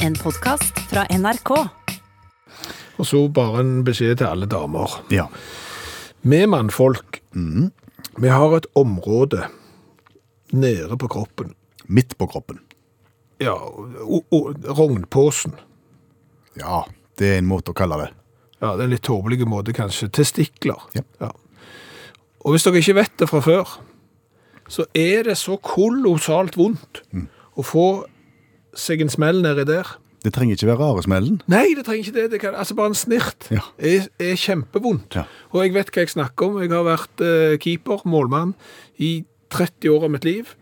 En podkast fra NRK. Og så bare en beskjed til alle damer. Ja. Vi mannfolk, vi har et område nede på kroppen. Midt på kroppen. Ja, og, o- rognposen. Ja, det er en måte å kalle det. Ja, det er en litt tåpelig måte kanskje. Testikler. Ja. Og hvis dere ikke vet det fra før, så er det så kolossalt vondt å få seg en smell nedi der. Det trenger ikke være raresmellen. Nei, det trenger ikke det. det kan, altså Bare en snirt Ja. er, er kjempevondt. Ja. Og jeg vet hva jeg snakker om. Jeg har vært eh, keeper, målmann, i 30 år av mitt liv.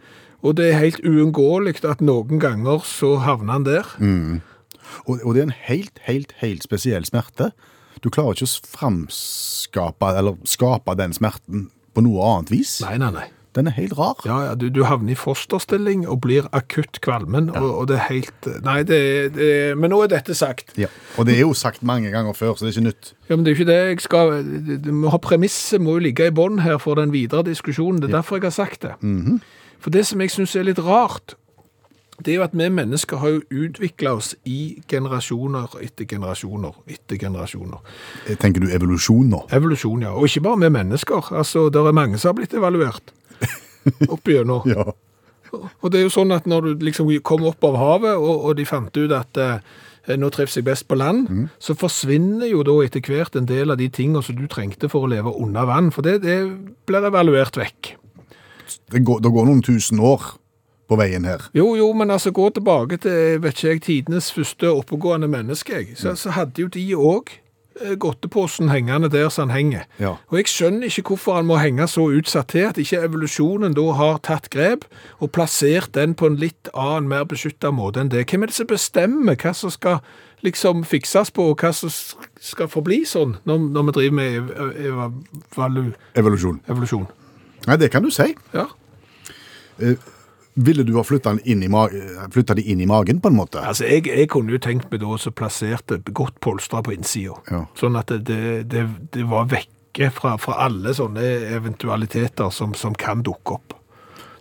Og det er helt uunngåelig at noen ganger så havner han der. Og, og det er en helt, helt, helt spesiell smerte. Du klarer ikke å framskape, eller skape den smerten på noe annet vis. Nei, nei, nei. Den er helt rar. Ja, ja, du, du havner i fosterstilling og blir akutt kvalmen, og, og det er helt Nei, det det Men nå er dette sagt. Ja. Og det er jo sagt mange ganger før, så det er ikke nytt. Ja, men det er jo ikke det jeg skal må ha Premisset må jo ligge i bånn her for den videre diskusjonen. Det er derfor jeg har sagt det. For det som jeg syns er litt rart, det er jo at vi mennesker har jo utvikla oss i generasjoner etter generasjoner etter generasjoner. Tenker du evolusjon nå? Evolusjon, ja. Og ikke bare vi mennesker. Altså, det er mange som har blitt evaluert opp igjennom. Ja. Og det er jo sånn at når du liksom kom opp av havet, og, og de fant ut at eh, nå trives jeg best på land, så forsvinner jo da etter hvert en del av de tingene som du trengte for å leve under vann, for det, det blir evaluert vekk. Det går, det går noen tusen år på veien her. Jo, jo, men altså gå tilbake til, vet ikke jeg, tidenes første oppegående menneske, Så, Så, så hadde jo de òg godteposen hengende der som han henger. Ja. Og jeg skjønner ikke hvorfor han må henge så utsatt til at ikke evolusjonen da har tatt grep og plassert den på en litt annen, mer beskyttet måte enn det. Hvem er det som bestemmer hva som skal liksom fikses på, og hva som skal forbli sånn når, når vi driver med ev ev ev Evolusjon. evolusjon? Nei, det kan du si. Ja. Ville du ha flytta de inn i magen, på en måte? Altså, jeg, jeg kunne jo tenkt meg da så plasserte godt polstra på innsida. Ja. Sånn at det, det, det, det var vekke fra, fra alle sånne eventualiteter som, som kan dukke opp.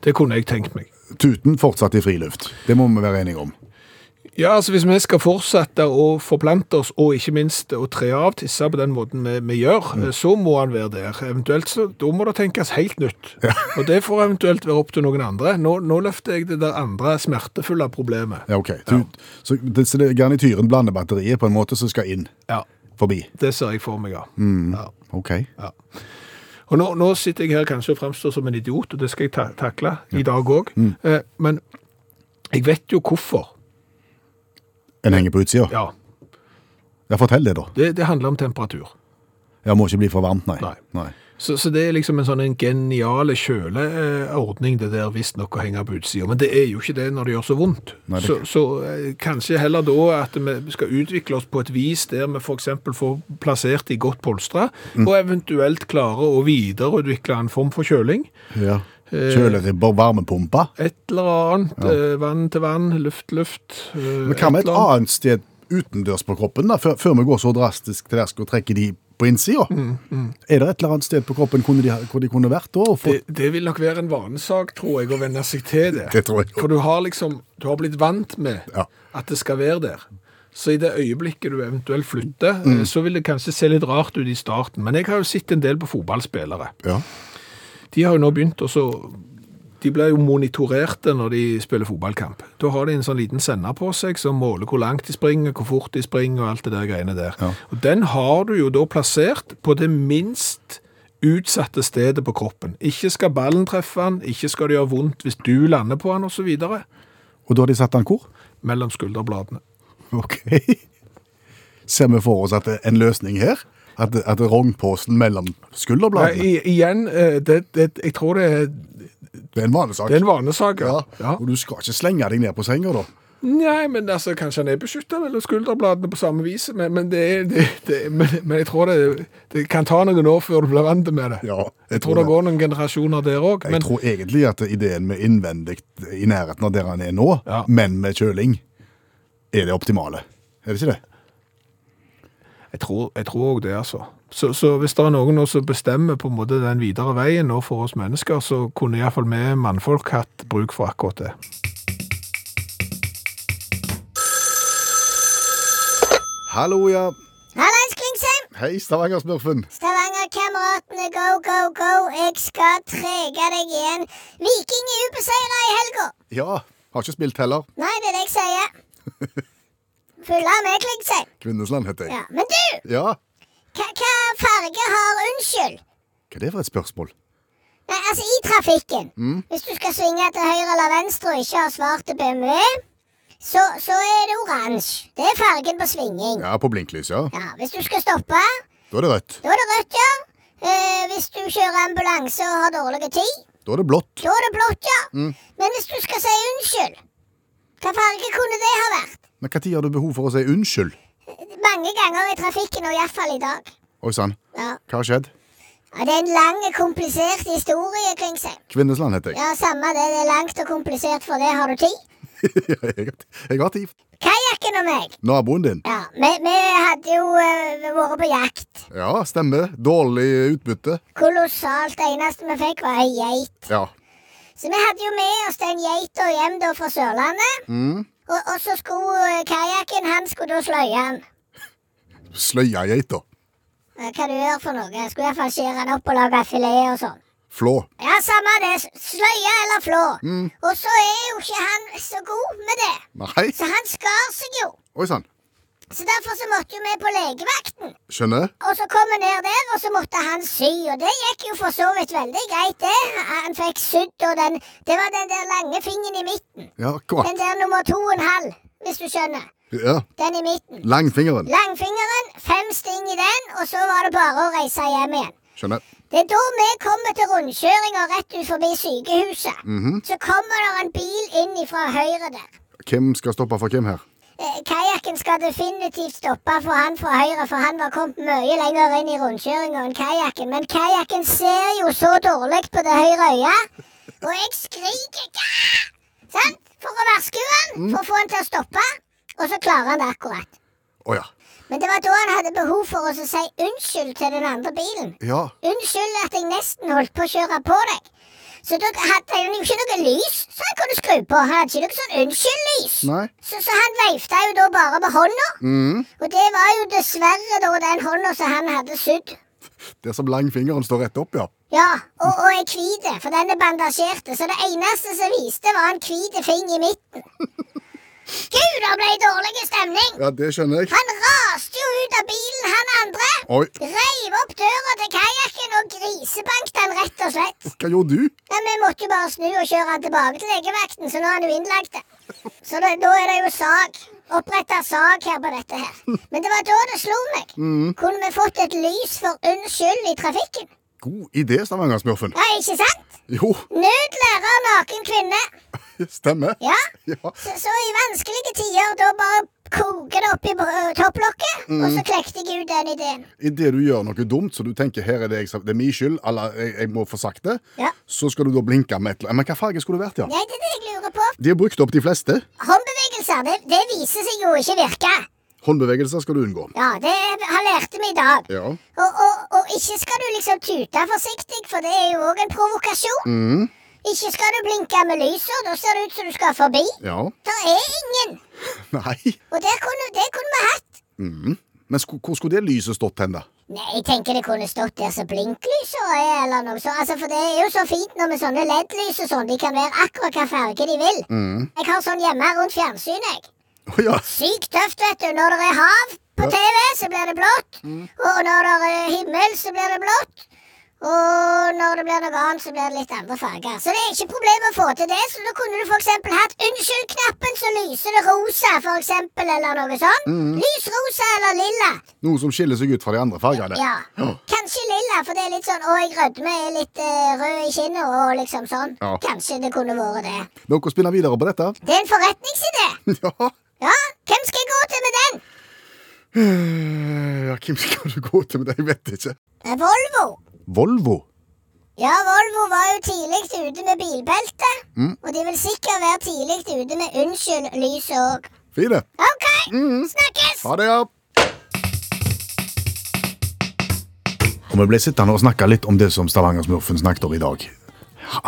Det kunne jeg tenkt meg. Tuten fortsatt i friluft. Det må vi være enige om. Ja, altså Hvis vi skal fortsette å forplante oss, og ikke minst å tre av tisse på den måten vi, vi gjør, Mm. så må han være der. Eventuelt så, Da må det tenkes helt nytt. Og det får eventuelt være opp til noen andre. Nå, nå løfter jeg det der andre smertefulle problemet. Ja, ok. Så, det, så det er garnityren blander batteriet på en måte som skal inn Ja, forbi. Det ser jeg for meg, ja. ja. Ok. Ja. Og nå, nå sitter jeg her kanskje og fremstår som en idiot, og det skal jeg ta takle i dag òg. Eh, men jeg vet jo hvorfor. En henger på utsida? Ja, Ja, fortell det, da. Det, det handler om temperatur. Ja, må ikke bli for varmt, nei. Nei. Så, så det er liksom en sånn en geniale kjøleordning, det der visstnok å henge på utsida. Men det er jo ikke det når det gjør så vondt. Nei, det- Så, så eh, kanskje heller da at vi skal utvikle oss på et vis der vi f.eks. får plassert de godt polstra, Mm. og eventuelt klare å videreutvikle en form for kjøling. Ja. Kjøleribber, varmepumpa? Et eller annet. Ja. vann til vann, luft til luft. eh, Men hva med et annet. sted utendørs på kroppen, da, før, før vi går så drastisk til verks og trekker de på innsida? Mm, Er det et eller annet sted på kroppen kunne de, hvor de kunne vært da? fått- Det, det vil nok være en vanesak, tror jeg, å venne seg til det. Det tror jeg. For du har liksom, du har blitt vant med Ja. at det skal være der. Så i det øyeblikket du eventuelt flytter, Mm. eh, så vil det kanskje se litt rart ut i starten. Men jeg har jo sett en del på fotballspillere. Ja. De har jo nå begynt å De blir jo monitorerte når de spiller fotballkamp. Da har de en sånn liten sender på seg som måler hvor langt de springer, hvor fort de springer og alt det der greiene der. Ja. Og den har du jo da plassert på det minst utsatte stedet på kroppen. Ikke skal ballen treffe han, ikke skal det gjøre vondt hvis du lander på han, og så. Og da har de satt den hvor? Mellom skulderbladene. Ok. Ser vi for oss at det er en løsning her? At, at rognposen mellom Nei, skulderbladene? i, igjen, eh, det, det, jeg tror det er, Det er en vanesak. det er en vanesak. Ja. ja. Og du skal ikke slenge deg ned på senga, da. Nei, men altså, kanskje han er beskytta mellom skulderbladene på samme vis, men, men, det er, det, det, men, men jeg tror det, det kan ta noen år før du blir vant med det. Ja, jeg tror det går noen generasjoner der òg. Jeg tror egentlig at ideen med innvendig i nærheten av der han er nå, Ja. men med kjøling, er det optimale. Er det ikke det? Jeg tror jeg tror òg det, altså. Så, så hvis det er noen som bestemmer på en måte den videre veien nå for oss mennesker, så kunne iallfall vi mannfolk hatt bruk for akkurat det. Hallo, ja. Hallais, Klingsheim! Hei, Stavanger-smurfen. Stavanger-kameratene, go, go, go. Jeg skal trege deg igjen. Viking er ubeseira i helga. Ja, har ikke spilt heller. Nei, det er det jeg sier. Fylla med, Klingsheim. Kvinnesland heter jeg. Ja. Men du, Ja. hva, hva farge har unnskyld? Hva er det for et spørsmål? Nei, altså, i trafikken. Hvis du skal svinge til høyre eller venstre og ikke har svart til BMW, så, så er det oransje. Det er fargen på svinging. Ja, på blinklys, ja. Ja, Hvis du skal stoppe, Da er det rødt. da er det rødt, ja. Eh, hvis du kjører ambulanse og har dårlig tid, Da er det blått. da er det blått, ja. Men hvis du skal si unnskyld, hva farge kunne det ha vært? Men når har du behov for å si unnskyld? Mange ganger i trafikken, og iallfall i dag. Oi sann, Ja. hva har skjedd? ja, Det er en lang, komplisert historie, Klingsheim. Kvinnesland heter jeg. Ja, samme det. Det er langt og komplisert, for det har du tid. jeg, har, jeg har tid. Kajakken og meg. Naboen din. Ja, vi, vi hadde jo uh, vært på jakt. Ja, stemmer. Dårlig utbytte. Kolossalt. Det eneste vi fikk, var ei geit. Ja. Så vi hadde jo med oss den geita hjem da fra Sørlandet. Mm. Og, og så skulle eh, kajakken Han skulle da sløye den. Sløye geita. Eh, Hva du gjør for noe? Jeg skulle iallfall skjære den opp og lage filet og sånn. Flå. Ja, samme det. Sløye eller flå. Og så er jo ikke han så god med det. Nei. Så han skar seg jo. Oi sann. Så derfor så måtte jo vi på legevakten. Skjønner. Og så kom vi ned der, og så måtte han sy. Og det gikk jo for så vidt veldig greit, det. Han fikk sydd, og den Det var den der lange fingeren i midten. Ja, akkurat. Den der nummer to og en halv, hvis du skjønner. Ja. Den i midten. Langfingeren. Langfingeren, fem sting i den, og så var det bare å reise hjem igjen. Skjønner. Det er da vi kommer til rundkjøringa rett ut forbi sykehuset. Så kommer det en bil inn fra høyre der. Hvem skal stoppe for hvem her? Eh, Kajakken skal definitivt stoppe for han fra høyre, for han var kommet mye lenger inn i rundkjøringa enn kajakken. Men kajakken ser jo så dårlig på det høyre øyet, og jeg skriker «Gah!» Sant? For å varske han, for å få han til å stoppe. Og så klarer han det akkurat. Oh, ja. Men det var da han hadde behov for å si unnskyld til den andre bilen. Ja. Unnskyld at jeg nesten holdt på å kjøre på deg. Så da hadde jo ikke noe lys, så han kunne skru på. Han hadde ikke noe sånn unnskyld-lys. Så, så han veifta jo da bare med hånda. Mm. Og det var jo dessverre da den hånda som han hadde sydd. er som langfingeren står rett opp, ja. Ja, og, og er hvit, for den er bandasjerte. Så det eneste som viste, var en hvit fing i midten. Gud, det ble dårlig stemning! Ja, det skjønner jeg. Han raste jo ut av bilen, han andre. Oi, Reiv opp døra til kajakken og grisebankte han rett og slett. hva gjorde du? Ja, Vi måtte jo bare snu og kjøre han tilbake til legevakten, så nå er han jo innlagt. Så det, da er det jo sak. Oppretta sak her på dette her. Men det var da det slo meg. Kunne vi fått et lys for unnskyld i trafikken? God idé, Stavanger-smurfen. Ja, ikke sant? Jo, Nød lærer naken kvinne. stemmer. Ja. Ja. Så, så i vanskelige tider, da bare koker det opp i topplokket, topplokket, og så klekte jeg ut den ideen. Idet du gjør noe dumt, så du tenker her er det, jeg, det er min skyld, eller jeg, jeg må få sagt det, Ja. så skal du da blinke med et eller annet. Men hva farge skulle det vært, ja? Nei, det er det jeg lurer på. De har brukt opp de fleste. Håndbevegelser, det, det viser seg jo ikke virke. Håndbevegelser skal du unngå. Ja, det har lærte vi i dag. Ja. Og, og, og ikke skal du liksom tute forsiktig, for det er jo òg en provokasjon. Mm. Ikke skal du blinke med lyset, da ser det ut som du skal forbi. Ja. Det er ingen. Nei. Og det kunne, det kunne vi hatt. Mm. Men sko, hvor skulle det lyset stått hen, da? Nei, jeg tenker det kunne stått der som blinklyset er, eller noe sånt. Altså, for det er jo så fint når med sånne LED-lys og sånn. De kan være akkurat hva farge de vil. Mm. Jeg har sånn hjemme rundt fjernsynet, jeg. Oh, ja. Sykt tøft, vet du. Når det er hav på TV, så blir det blått. Og når det er himmel, så blir det blått. Og når det blir noe annet, så blir det litt andre farger. Så det er ikke problem å få til det. Så da kunne du eksempel hatt unnskyld-knappen, så lyser det rosa, eksempel, eller noe sånt. Lysrosa eller lilla. Noe som skiller seg ut fra de andre fargene. Ja. Ja. Kanskje lilla, for det er litt sånn Å, jeg rødmer, er litt uh, rød i kinnet, og liksom sånn. Ja. Kanskje det kunne vært det. Noe å spinne videre på dette? Det er en forretningsidé. Ja. Ja, hvem skal jeg gå til med den? ja. Hvem skal du gå til med den? Jeg vet ikke. Eh, Volvo. Volvo. Ja, Volvo var jo tidlig ute med bilbelte. Og de vil sikkert være tidlig ute med unnskyld lyset òg. Fine. OK, snakkes! Ha det, ja. Og Vi ble sittende og snakke litt om det som Stavanger-smurfen snakket om i dag.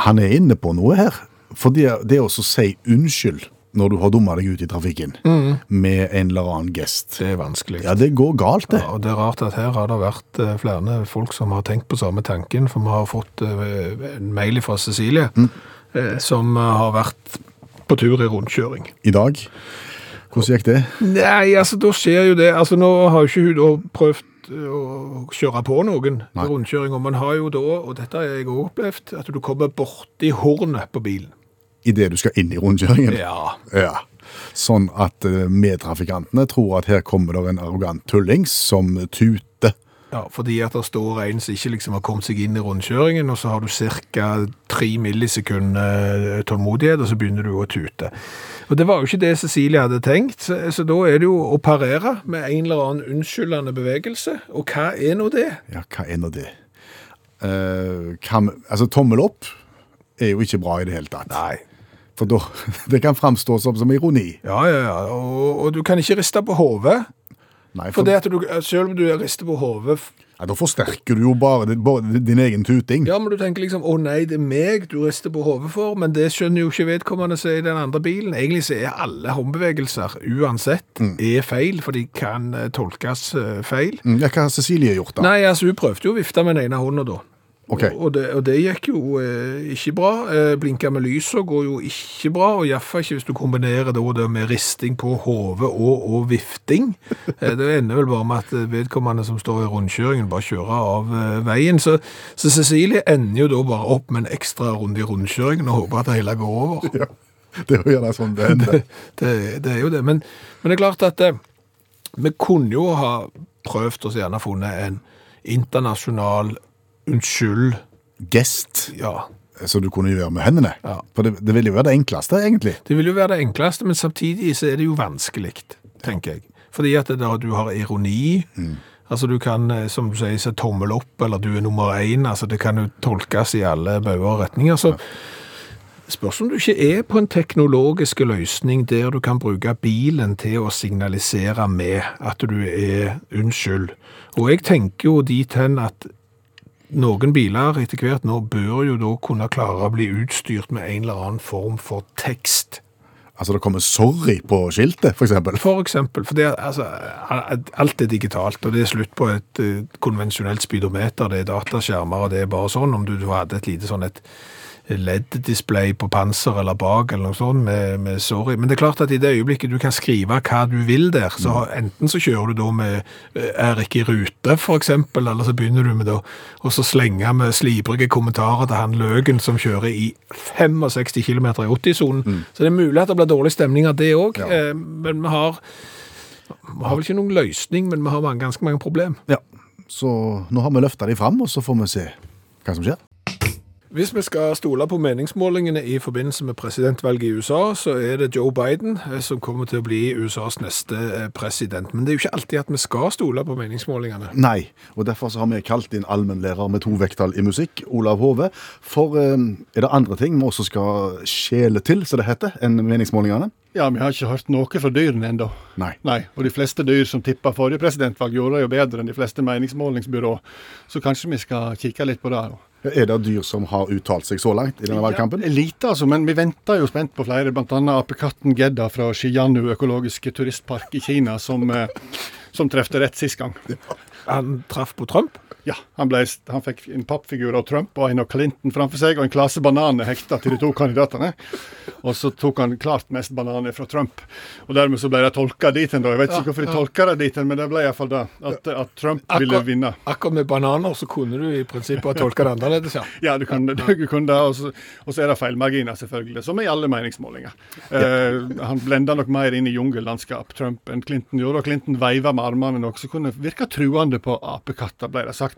Han er inne på noe her. For det, det å si unnskyld når du har dumma deg ut i trafikken med en eller annen gest. Det er vanskelig. Ja, det går galt, det. Ja, og det er rart at her har det vært eh, flere folk som har tenkt på samme tanken, for vi har fått eh, en mail fra Cecilie, mm. som eh, har vært på tur i rundkjøring. I dag. Hvordan gikk det? Nei, altså da skjer jo det. Altså nå har jo ikke hun prøvd å kjøre på noen i rundkjøring, og man har jo da, og dette har jeg òg opplevd, at du kommer borti hornet på bilen. Idet du skal inn i rundkjøringen? Ja. Ja. Sånn at eh, medtrafikantene tror at her kommer det en arrogant tullings som tuter. Ja, fordi at det står en som ikke liksom har kommet seg inn i rundkjøringen, og så har du ca. 3 millisekunder tålmodighet, og så begynner du å tute. Og det var jo ikke det Cecilie hadde tenkt, så, så da er det jo å parere med en eller annen unnskyldende bevegelse. Og hva er nå det? Ja, hva er nå det? Uh, kan, altså, tommel opp er jo ikke bra i det hele tatt. Nei. For da, det kan framstå som, som ironi. Ja, ja, ja. Og, og du kan ikke riste på hodet. For for det at du, selv om du rister på hodet ja, da forsterker du jo bare, din- bare din egen tuting. Ja, men du tenker liksom å nei, det er meg du rister på hodet for, men det skjønner jo ikke vedkommende som er i den andre bilen. Egentlig så er alle håndbevegelser, uansett, er feil, for de kan eh, tolkes eh, feil. Mm, Ja, hva har Cecilie gjort, da? Nei, altså hun prøvde jo å vifte med den ene hånda da. Ok. Og, det, og det gikk jo eh, ikke bra. Eh, blinka med lyset går jo ikke bra, og iallfall ikke hvis du kombinerer det, det med risting på hodet og, og vifting. Eh, det ender vel bare med at eh, vedkommende som står i rundkjøringen, bare kjører av eh, veien. Så, så Cecilie ender jo da bare opp med en ekstra runde i rundkjøringen og håper at det hele går over. Ja, det er jo gjerne sånn det hender. det, det er jo det. Men, men det er klart at eh, vi kunne jo ha prøvd oss gjerne funnet en internasjonal unnskyld, Gest, ja, som du kunne gjøre med hendene. Ja. For det, det ville jo være det enkleste, egentlig. Det vil jo være det enkleste, men samtidig så er det jo vanskelig, tenker jeg. Fordi at da du har ironi, altså du kan, eh, som du sier, se tommel opp, eller du er nummer én, altså det kan jo tolkes i alle bauger og retninger. Så spørs om du ikke er på en teknologisk løsning der du kan bruke bilen til å signalisere med at du er unnskyld. Og jeg tenker jo dit hen at noen biler etter hvert nå bør jo da kunne klare å bli utstyrt med en eller annen form for tekst. Altså, det kommer 'sorry' på skiltet, eksempel. For eksempel, for det, altså, alt er digitalt, og det er slutt på et eh, konvensjonelt speedometer, det er dataskjermer, og det er bare sånn, om du, du hadde et lite sånn et LED-display på panser eller bak eller noe sånt med, med sorry. Men det er klart at i det øyeblikket du kan skrive hva du vil der, så enten så kjører du da med eh, er ikke i rute eksempel, eller så begynner du med da og så slenge med slibrige kommentarer til han løken som kjører i 65 km i 80-sonen. Så det er mulig at det blir dårlig stemning av det òg, Ja. men vi har vi har vel ikke noen løsning, men vi har mange, ganske mange problem. Ja. Så nå har vi løfta de fram, og så får vi se hva som skjer. Hvis vi skal stole på meningsmålingene i forbindelse med presidentvalget i USA, så er det Joe Biden eh, som kommer til å bli USAs neste eh, president. Men det er jo ikke alltid at vi skal stole på meningsmålingene. Nei, og derfor har vi kalt inn allmennlærer med to vekttall i musikk, Olav Hove. For eh, er det andre ting vi også skal skjele til, som det heter, enn meningsmålingene? Ja, vi har ikke hørt noe fra dyrene ennå. Nei. Nei, og de fleste dyr som tippa forrige presidentvalg, gjorde det jo bedre enn de fleste meningsmålingsbyrå. Så kanskje vi skal kikke litt på det. Er det dyr som har uttalt seg så langt i denne valgkampen? Ja, lite, altså, men vi venter jo spent på flere. Bl.a. apekatten Gedda fra Xi'anu økologiske turistpark i Kina, som, eh, som trefte rett sist gang. Han traff på Trump. Ja, han, ble, han fikk en pappfigur av Trump og en av Clinton framfor seg, og en klase bananer hekta til de to kandidatene. Og så tok han klart mest bananer fra Trump. Og dermed så ble det tolka dit hen, da. Jeg vet ikke hvorfor de tolka det dit hen, men det ble iallfall det. At, at Trump ville vinne. Akkurat med bananer så kunne du i prinsippet ha tolka det annerledes, ja. Ja, du kunne, du kunne det. Og så, og så er det feilmarginer, selvfølgelig. Som i alle meningsmålinger. Eh, han blenda nok mer inn i jungellandskap, Trump, enn Clinton gjorde. Og Clinton veiva med armene noe som kunne virke truende på apekatter, ble det sagt.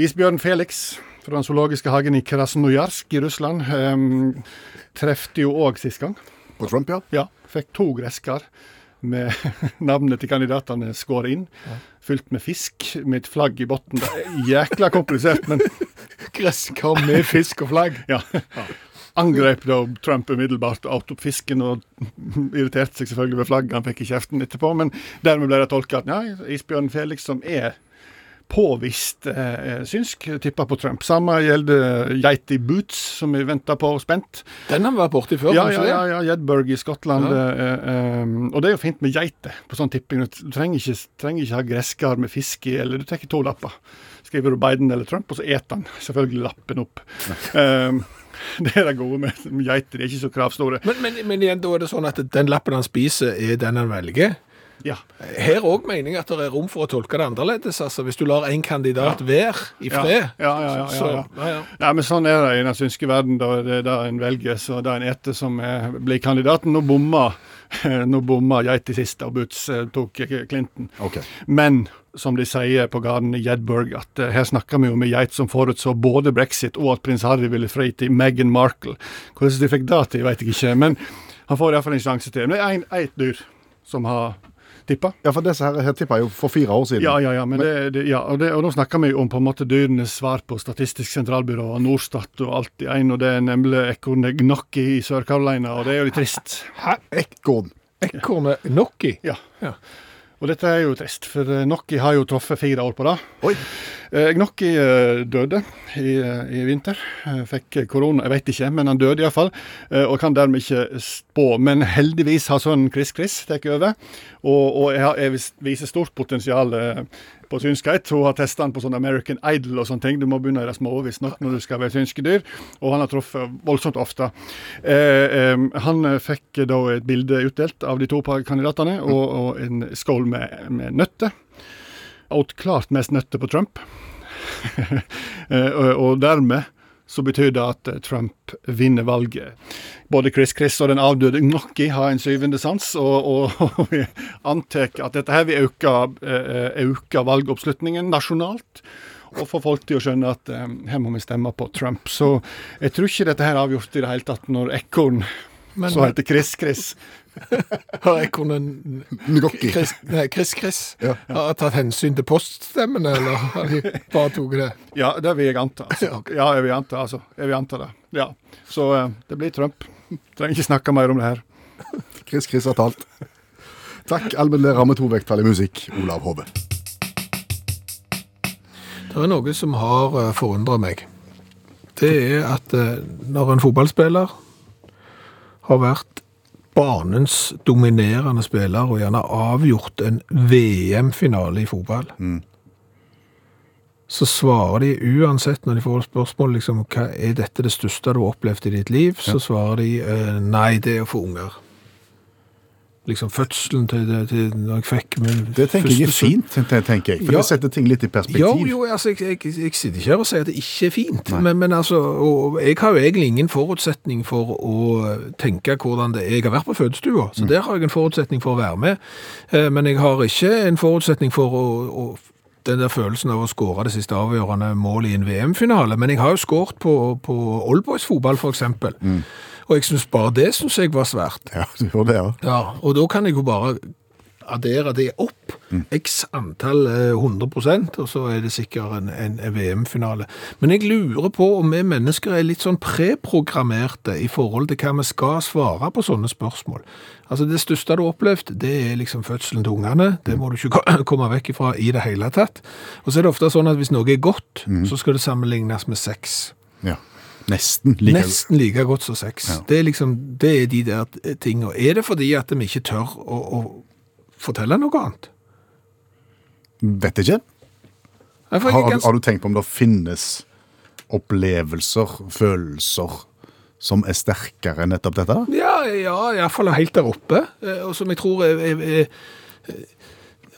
Isbjørn Felix fra den zoologiske hagen i Krasnojarsk i Russland um, trefte jo òg sist gang. På Trump, ja. Ja, fikk to gresker med navnet til kandidatene skåret inn. Fylt med fisk med et flagg i bunnen. Jækla komplisert, men Gresskar med fisk og flagg. ja. Angrep da Trump umiddelbart, åt opp fisken og irriterte seg selvfølgelig ved flagget han fikk i kjeften etterpå. Men dermed ble det tolka at ja, isbjørn Felix, som er påvist eh, synsk, tippa på Trump. Samme gjelder geit i boots, som vi venter på spent. Den har vi vært borti før, Ja, ja, ja, ja Jedburg i Skottland. Ja. eh, eh, og det er jo fint med geiter på sånn tipping. Du trenger ikke, trenger ikke ha gresskar med fisk i, eller du tar to lapper. Skriver du Biden eller Trump, og så eter han selvfølgelig lappen opp. Eh, det er det gode med geiter, de er ikke så kravstore. Men, men, men igjen, da er det sånn at den lappen han spiser, er den han velger. Ja. Her òg mener jeg at det er rom for å tolke det annerledes. altså Hvis du lar én kandidat være i fred. ja, ja, ja, ja, så. Ja, men sånn er det i den synske verden. Da det er det en velger, så det er en etter som er, blir kandidaten. Nå bomma nå bomma geit i siste, og Boots eh, tok Clinton. Okay. Men som de sier på gården i Jedburg, at eh, her snakker vi jo med geit som forutså både brexit og at prins Harry ville fri til Meghan Markle. Hvordan de fikk det til, vet jeg ikke, men han får iallfall en sjanse til. Men det er en- ett dyr som har tippa. Ja, for disse her, her tippa jo for fire år siden. Ja, ja, ja, men det, det, ja og, det, og nå snakker vi om på en måte dyrenes svar på Statistisk sentralbyrå og Norstat og alt i en, og det er nemlig ekornet Gnocchi i Sør-Carolina, og det er jo litt trist. Hæ? Ekorn. Ekornet Nokki? Ja. Ja. Og dette er jo trist, for eh, Gnocchi har jo truffet fire år på rad. Oi. Eh, Gnocchi eh, døde i, eh, i vinter. Eh, fikk korona, jeg vet ikke, men han døde iallfall. Eh, og kan dermed ikke spå. Men heldigvis har sønnen Chris Chris tatt over, og, og jeg, jeg viser stort potensial eh, på synskhet. Hun har testa han på sånn American Idol og sånne ting. Du må begynne i det små visstnok når du skal være synske dyr. Og han har truffet voldsomt ofte. Eh, eh, han fikk da et bilde utdelt av de to kandidatene, og, og en skål med, med nøtter. Åt klart mest nøtter på Trump. Eh, og dermed så betyr det at eh, Trump vinner valget. Både Chris Chris og den avdøde Gnocchi har en syvende sans, og, og, vi antar at dette her vil øke, eh, øke valgoppslutningen nasjonalt. Og få folk til å skjønne at eh, her må vi stemme på Trump. Så jeg tror ikke dette her er avgjort i det hele tatt når ekorn Men- som heter Chris Chris Har ekornet Gnocchi. Chris, nei, Chris Chris Ja. har tatt hensyn til poststemmene, eller har de bare tatt det? Ja, det vil jeg anta. Altså. Ja, jeg vil anta, altså. Jeg vil anta det. Ja. Så uh, det blir Trump. Trenger ikke snakke mer om det her. Chris Chris har talt. Takk, allmennlærer med to vekttall i musikk, Olav Hove. Det er noe som har forundra forundret meg. Det er at eh, når en fotballspiller har vært banens dominerende spiller og gjerne avgjort en VM-finale i fotball, så svarer de uansett når de får spørsmål liksom, hva er dette det største du har opplevd i ditt liv, så svarer de eh, nei, det er å få unger. Liksom fødselen til, det- til når jeg fikk min Det tenker jeg er fint, tenker jeg. For Ja. det setter ting litt i perspektiv. Jo, jo, altså, jeg, jeg, jeg sitter ikke her og sier at det ikke er fint, men, men altså, og jeg har jo egentlig ingen forutsetning for å tenke hvordan det er. Jeg har vært på fødestua, så der har jeg en forutsetning for å være med, Eh, men jeg har ikke en forutsetning for å, å den der følelsen av å skåre det siste avgjørende målet i en VM-finale, men jeg har jo skåret på, på Oldboys fotball for eksempel, og jeg synes bare det syns jeg var svært. Ja, du gjør det, ja. Ja, og da kan jeg jo bare addere det opp, x antall eh, 100% og så er det sikkert en, en, VM-finale. Men jeg lurer på om vi mennesker er litt sånn preprogrammerte i forhold til hva vi skal svare på sånne spørsmål. Altså det største du har opplevd, det er liksom fødselen til ungene. Det må du ikke komme vekk ifra i det hele tatt. Og så er det ofte sånn at hvis noe er godt, så skal det sammenlignes med sex. ja. Nesten like Nesten like godt som sex. Ja. Det er liksom, det er de der tingene. Er det fordi at vi ikke tør å, å fortelle noe annet? Vet ikke. Nei, jeg Har, har, du- har du tenkt på om det finnes opplevelser, følelser, som er sterkere enn nettopp dette? Ja, ja, iallfall helt der oppe. eh, Og som jeg tror er, er, er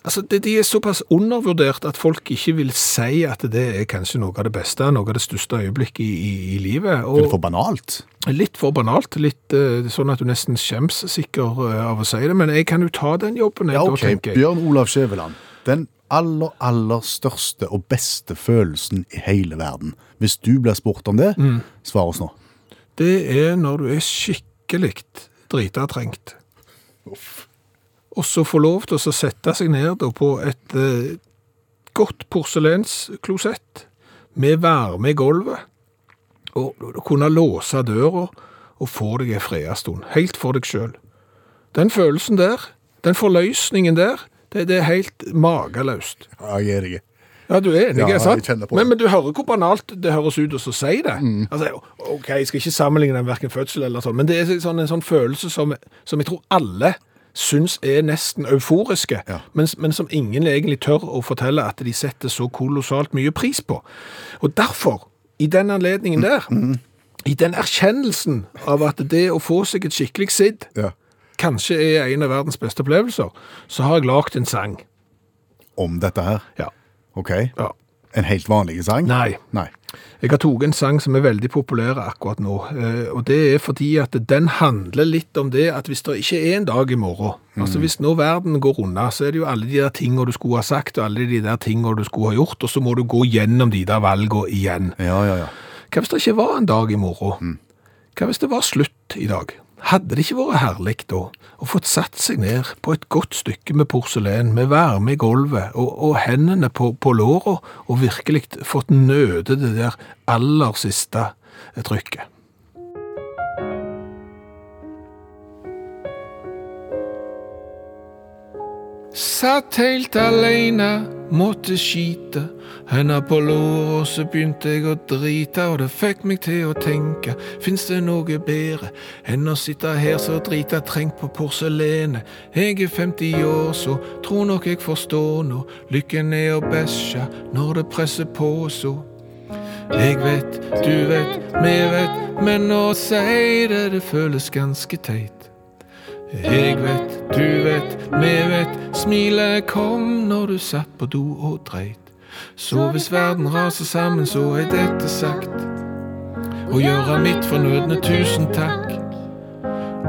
Altså, det, De er såpass undervurdert at folk ikke vil si at det er kanskje noe av det beste, noe av det største øyeblikket i, i, i livet. Er det Og for banalt? litt for banalt, litt uh, sånn at du nesten skjems sikker uh, av å si det. Men jeg kan jo ta den jobben, jeg, Ja, da, ok. tenker jeg. Bjørn Olav Skjæveland. Den aller, aller største og beste følelsen i hele verden. Hvis du blir spurt om det, Mm. svar oss nå. Det er når du er skikkelig drita trengt. Og så få lov til å sette seg ned på et eh, godt porselensklosett med varme i gulvet, og kunne låse døra og få deg en fredastund, helt for deg sjøl. Den følelsen der, den forløsningen der, det, det er helt mageløst. Ja, jeg er enig. Ja, du er enig, Ja, sant? men, men du hører hvor banalt det høres ut å så si det. Altså, ok, Jeg skal ikke sammenligne hverken fødsel eller sånn, men det er sånn, en sånn følelse som, som jeg tror alle syns er nesten euforiske, Ja. men, men som ingen egentlig tør å fortelle at de setter så kolossalt mye pris på. Og derfor, i den anledningen der, i den erkjennelsen av at det å få seg et skikkelig sidd Ja. kanskje er en av verdens beste opplevelser, så har jeg lagd en sang. Om dette her. Ja. OK. ja. En helt vanlig sang? Nei. Nei. Jeg har tatt en sang som er veldig populær akkurat nå, eh, og det er fordi at den handler litt om det at hvis det ikke er en dag i morgen, altså hvis nå verden går unna, så er det jo alle de der tingene du skulle ha sagt, og alle de der tingene du skulle ha gjort, og så må du gå gjennom de der valgene igjen. Ja, ja, ja. Hva hvis det ikke var en dag i morgen? Hva hvis det var slutt i dag? Hadde det ikke vært herlig da å fått satt seg ned på et godt stykke med porselen, med varme i gulvet og, og hendene på, på låra, og virkelig fått nøde det der aller siste trykket? Satt helt alene, måtte skite. Henda på låret, så begynte jeg å drite, og det fikk meg til å tenke. Fins det noe bedre enn å sitte her så drita trengt på porselenet? Jeg er 50 år, så tror nok jeg forstår nå. Lykken er å bæsje når det presser på så. Jeg vet, du vet, vi vet, men å si det, det føles ganske teit. Jeg vet, du vet, vi vet, smilet kom når du satt på do og dreit. Så hvis verden raser sammen, så er dette sagt. Å gjøre mitt fornødne, tusen takk.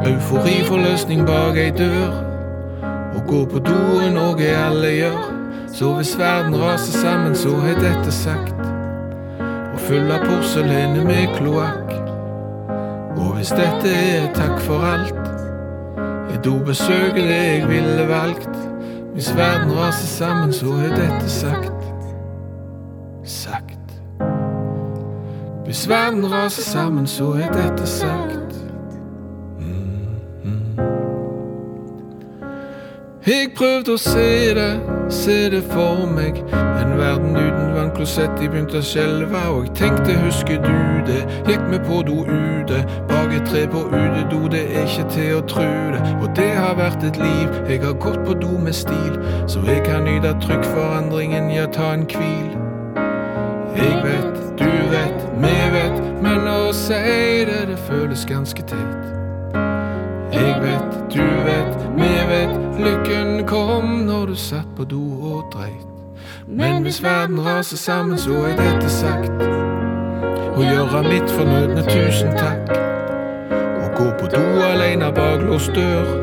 Eufori for løsning bak ei dør. Å gå på do er noe alle gjør. Så hvis verden raser sammen, så er dette sagt. Å fylle porselenet med kloakk. Og hvis dette er takk for alt er dobesøket det jeg ville valgt. Hvis verden raser sammen, så er dette sagt. Sagt. Hvis verden raser sammen, så er dette sagt. Jeg prøvde å se det, se det for meg. En verden uten vannklosett, de begynte å skjelve. Og jeg tenkte, husker du det? Gikk med på do ute, bak et tre på utedo. Det er ikke til å tru det. Og det har vært et liv. Jeg har gått på do med stil, så jeg kan nyte trykkforandringen, ja, ta en hvil. Jeg vet, du vet, vi vet, men å si det, det føles ganske teit. Jeg vet, du vet, vi vet, lykken kom når du satt på do og dreit. Men hvis verden raser sammen, så er dette sagt. Å gjøre mitt fornødne, tusen takk. Å gå på do alene bak låst dør.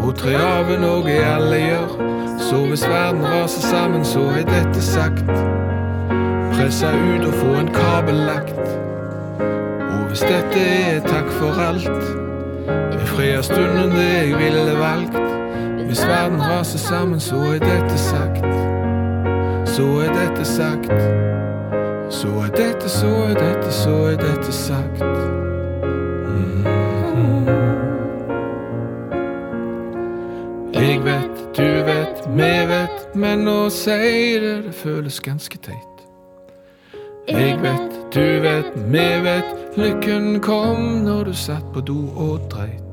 Og tre av er noe alle gjør. Så hvis verden raser sammen, så er dette sagt. Pressa ut og få en kabel lagt. Og hvis dette er takk for alt er fredag stunden det jeg ville valgt. Hvis verden raser sammen, så er dette sagt. Så er dette sagt. Så er dette, så er dette, så er dette sagt. Mhm. Jeg vet, du vet, vi vet, men å si det, det føles ganske teit. Jeg vet, du vet, vi vet, lykken kom når du satt på do og dreit.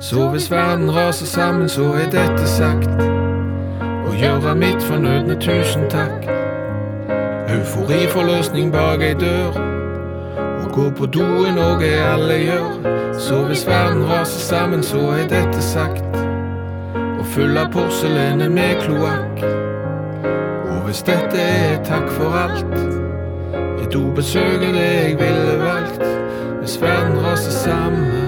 Så hvis verden raser sammen, så er dette sagt. Å gjøre mitt fornødne, tusen takk. Euforiforløsning bak ei dør. Å gå på do er noe alle gjør. Så hvis verden raser sammen, så er dette sagt. Å fylle porselenet med kloakk. Og hvis dette er takk for alt, er dobesøket det jeg ville valgt. Hvis verden raser sammen,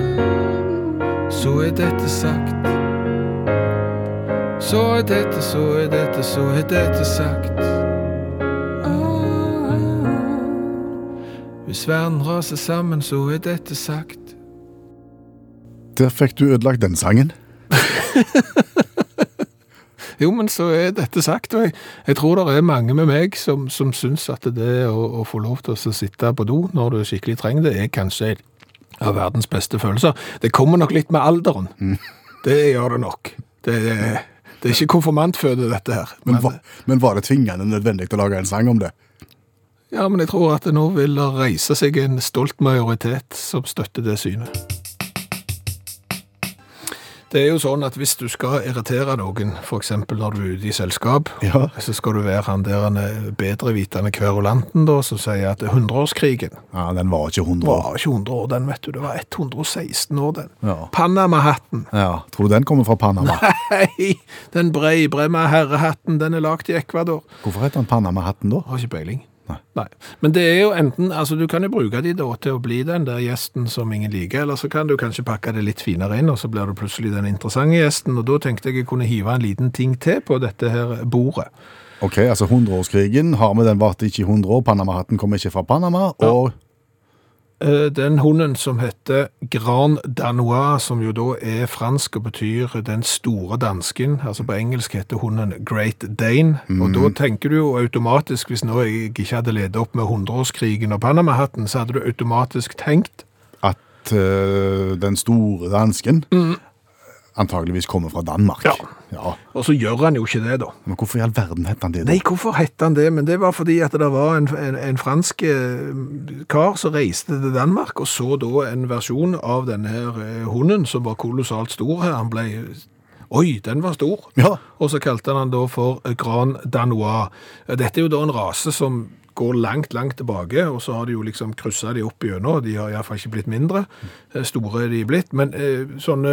så er dette sagt. Så er dette, så er dette, så er dette sagt. Hvis verden raser sammen, så er dette sagt. Der fikk du ødelagt den sangen. Jo, men så er dette sagt, og jeg, jeg tror det er mange med meg som, som syns at det å, å få lov til å sitte på do når du skikkelig trenger det, er kanskje av verdens beste følelser. Det kommer nok litt med alderen. Det gjør det nok. Det, Det er ikke konfirmantføde, dette her. Men, var, men var det tvingende nødvendig å lage en sang om det? ja, men jeg tror at det nå vil det reise seg en stolt majoritet som støtter det synet. Det er jo sånn at hvis du skal irritere noen, f.eks. når du er ute i selskap, Ja. så skal du være han der han bedrevitende kverulanten da, som sier at det er 100-årskrigen Ja, Den var ikke 100 Det år. var ikke 100 år, den vet du. Det var 116 år, den. Ja. Panama-hatten. Ja, Tror du den kommer fra Panama? Nei! Den brei, bremma herrehatten, den er lagd i Ecuador. Hvorfor heter den Panama-hatten da? Har ikke peiling. Nei. Men det er jo enten, altså du kan jo bruke de da til å bli den der gjesten som ingen liker, eller så kan du kanskje pakke det litt finere inn, og så blir du plutselig den interessante gjesten, og da tenkte jeg jeg kunne hive en liten ting til på dette her bordet. Ok, altså 100-årskrigen har vi den varte ikke i 100 år. Panama-hatten kommer ikke fra Panama. Og Den hunden som heter Grand Danois, som jo da er fransk og betyr den store dansken, altså på engelsk heter hunden Great Dane, og da tenker du jo automatisk, hvis nå jeg ikke hadde ledet opp med 100-årskrigen og Panama-hatten, så hadde du automatisk tenkt at uh, den store dansken antageligvis kommer fra Danmark. Ja. ja. Og så gjør han jo ikke det, da. Men hvorfor i all verden het han det? da? Nei, hvorfor hette han det? Men det var fordi at det var en, en, en fransk eh, kar som reiste til Danmark, og så da en versjon av denne her eh, hunden, som var kolossalt stor her. Han ble Oi, den var stor! Ja. Og så kalte han den da for eh, Grand Danois. Dette er jo da en rase som går langt, langt tilbake, og så har de jo liksom kryssa de opp igjennom. De har iallfall ikke blitt mindre. Store er de blitt. Men sånne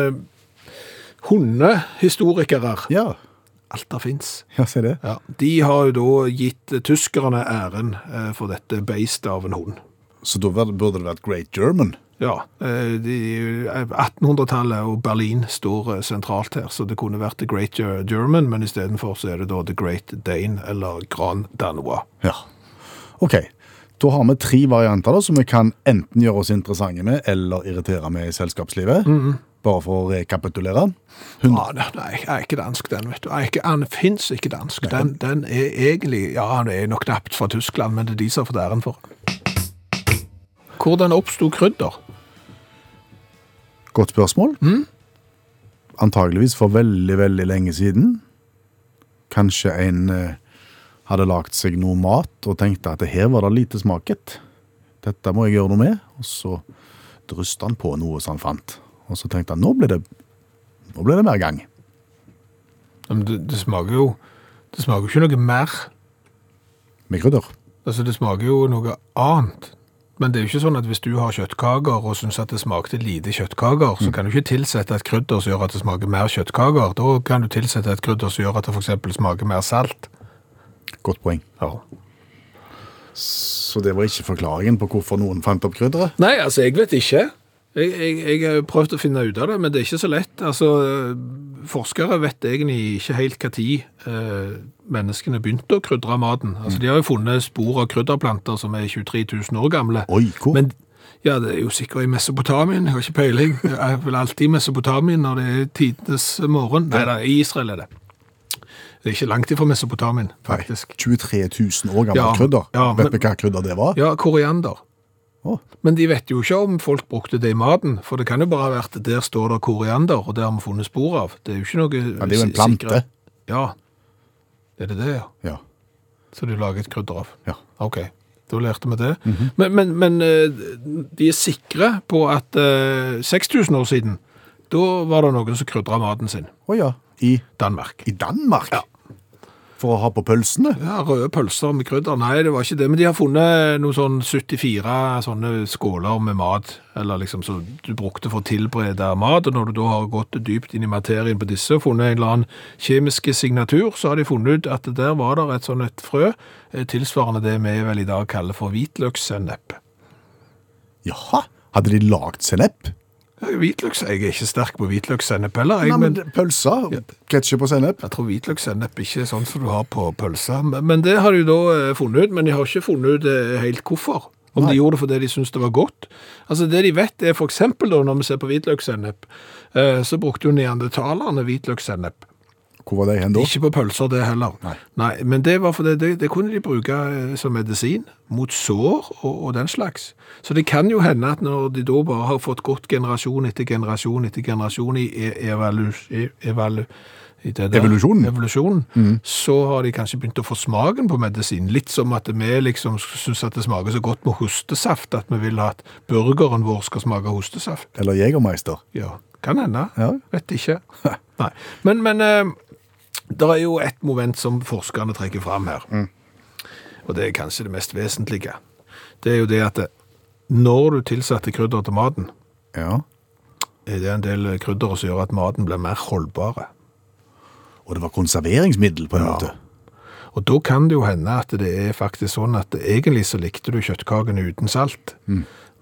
hundehistorikere Ja, Alt det fins. ja se det. Ja, de har jo da gitt tyskerne æren eh, for dette beistet av en hund. Så da burde det vært Great German. Ja, eh, 1800-tallet og Berlin står eh, sentralt her, så det kunne vært The Great German, men istedenfor så er det da The Great Dane, eller Grand Danois. Ja. Ok, da har vi tre varianter da, som vi kan enten gjøre oss interessante med, eller irritere med i selskapslivet. Bare for å rekapitulere. Hund- Ja, nei, nei, jeg er ikke dansk den, vet du. Ikke, han finnes ikke dansk. Den, den er egentlig, ja, han er nok knapt fra Tyskland, men det er de som har fått æren for. Hvordan oppstod krydder? Godt spørsmål. Antageligvis for veldig, veldig lenge siden. Kanskje en eh, hadde lagt seg noe mat og tenkte at her var det lite smaket. Dette må jeg gjøre noe med. Og så drysta han på noe som han fant. Og så tenkte han nå ble det, nå ble det mer gang. Men det, det smaker jo det smaker jo ikke noe mer. Med krydder. Altså, det smaker jo noe annet. Men det er jo ikke sånn at hvis du har kjøttkaker og syns at det smakte lite kjøttkaker, så kan du ikke tilsette et krydder som gjør at det smaker mer kjøttkaker. Da kan du tilsette et krydder som gjør at det f.eks. smaker mer salt. Godt poeng. Ja. Så det var ikke forklaringen på hvorfor noen fant opp krydderet? Nei, altså, jeg vet ikke. Jeg, jeg, jeg har prøvd å finne ut av det, men det er ikke så lett. Altså, forskere vet egentlig ikke helt tid eh, menneskene begynte å krydre maten. Altså, de har jo funnet spor av krydderplanter som er 23 000 år gamle. Oi, hvor? Men ja, det er jo sikkert i Mesopotamien, jeg har ikke peiling. Jeg er vel alltid i Mesopotamien når det er tidenes morgen. Nei, da, i Israel er det. Det er ikke langt ifra Mesopotamien, faktisk. 23 000 år gamle Ja, krydder. ja, Vet men- vi hva krydder det var? Ja, koriander. Å. Men de vet jo ikke om folk brukte det i maten, for det kan jo bare ha vært der står det koriander, og det har vi funnet spor av. Det er jo ikke noe Ja, det er jo en plante. sikre- Ja, er det det, ja? Ja. Så du lager et krydder av? Ja. Ok, da lærte vi det. Men, men, men eh, de er sikre på at eh, 6000 år siden, da var det noen som krydra maten sin. Å ja. I, Danmark. I Danmark? Ja. For å ha på pølsene? Ja, røde pølser med krydder. Nei, det var ikke det. Men de har funnet noen sånn 74 sånne skåler med mat, eller liksom så du brukte for å tilberede mat. Og når du da har gått dypt inn i materien på disse og funnet en eller annen kjemiske signatur, så har de funnet ut at der var det et sånn et frø, eh, tilsvarende det vi vel i dag kaller for hvitløkssennep. Jaha. Hadde de lagd sennep? Ja, Hvitløks, jeg er ikke sterk på hvitløkssennep heller, jeg, Nei, men men pølser, ketsjup og sennep. Jeg tror hvitløkssennep ikke er sånn som du har på pølser. Men men det har de da eh, funnet ut, men de har ikke funnet ut eh, helt hvorfor. Om Nei. de gjorde det fordi de syntes det var godt. Altså Det de vet, er da, når vi ser på hvitløkssennep, eh, så brukte jo neandertalerne hvitløkssennep. Hvor var de hen da? Ikke på pølser, det heller. Nei. men det var fordi det, det kunne de bruke eh, som medisin mot sår og, og den slags. Så det kan jo hende at når de da bare har fått gått generasjon etter generasjon etter generasjon i e- evalu... e- evalu der- Evolusjonen? Evolusjonen, så har de kanskje begynt å få smaken på medisin. Litt som at vi liksom syns at det smaker så godt med hostesaft at vi vil at burgeren vår skal smake hostesaft. Eller Jegermeister? Ja, kan hende. Ja. Vet ikke. Nei. Men, men eh, det er jo et moment som forskerne trekker fram her. Og det er kanskje det mest vesentlige. Det er jo det at når du tilsetter krydder til maten, Ja. er det en del krydder som gjør at maten blir mer holdbare. Og det var konserveringsmiddel på en Ja. måte. Og da kan det jo hende at det er faktisk sånn at egentlig så likte du kjøttkakene uten salt.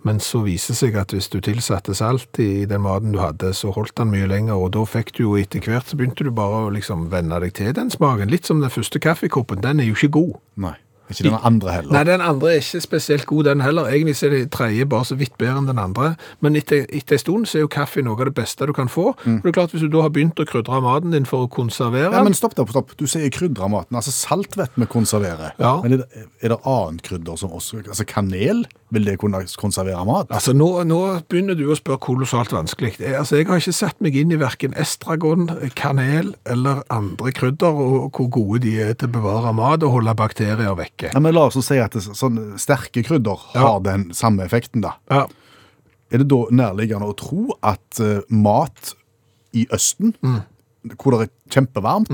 Men så viser det seg at hvis du tilsatte salt i den maten du hadde, så holdt den mye lenger, og da fikk du jo etter hvert så begynte du bare å liksom venne deg til den smaken. Litt som den første kaffekoppen, den er jo ikke god. Nei. Ikke den andre heller. Nei, den andre er ikke spesielt god den heller. Egentlig er det tredje bare så vidt bedre enn den andre. Men etter, etter en stund så er jo kaffe noe av det beste du kan få. Og det er klart, hvis du da har begynt å krydre maten din for å konservere Ja, men stopp, der, stopp. Du sier krydre maten. Altså salt vet vi konserverer. Ja. Men er det, er det annet krydder som også Altså kanel? Vil det kunne konservere mat? Altså, nå, nå begynner du å spørre kolossalt vanskelig. Jeg, altså, jeg har ikke satt meg inn i hverken estragon, kanel eller andre krydder, og hvor gode de er til å bevare mat og holde bakterier vekke. Ja, men La oss si at det, sånn sterke krydder Ja. har den samme effekten, da. Ja, Er det da nærliggende å tro at uh, mat i Østen, hvor det er kjempevarmt,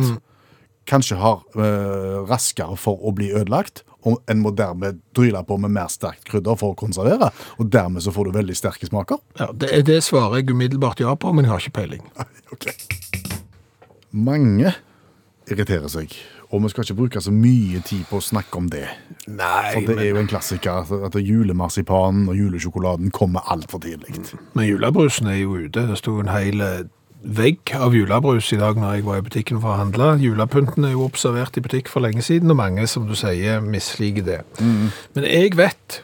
kanskje har uh, raskere for å bli ødelagt, og en må dermed dryle på med mer sterkt krydder for å konservere, og dermed så får du veldig sterke smaker? ja det, det svarer jeg umiddelbart ja på, men jeg har ikke peiling. Ok. Mange irriterer seg, og vi skal ikke bruke så mye tid på å snakke om det. Nei, For det er jo en klassiker at- at julemarsipanen og julesjokoladen kommer altfor tidlig. men julebrusen er jo ute. Det sto en hel eh, vegg av julebrus i dag når jeg var i butikken for å handle. Julepynten er jo observert i butikk for lenge siden, og mange, som du sier, misliker det. Men jeg vet,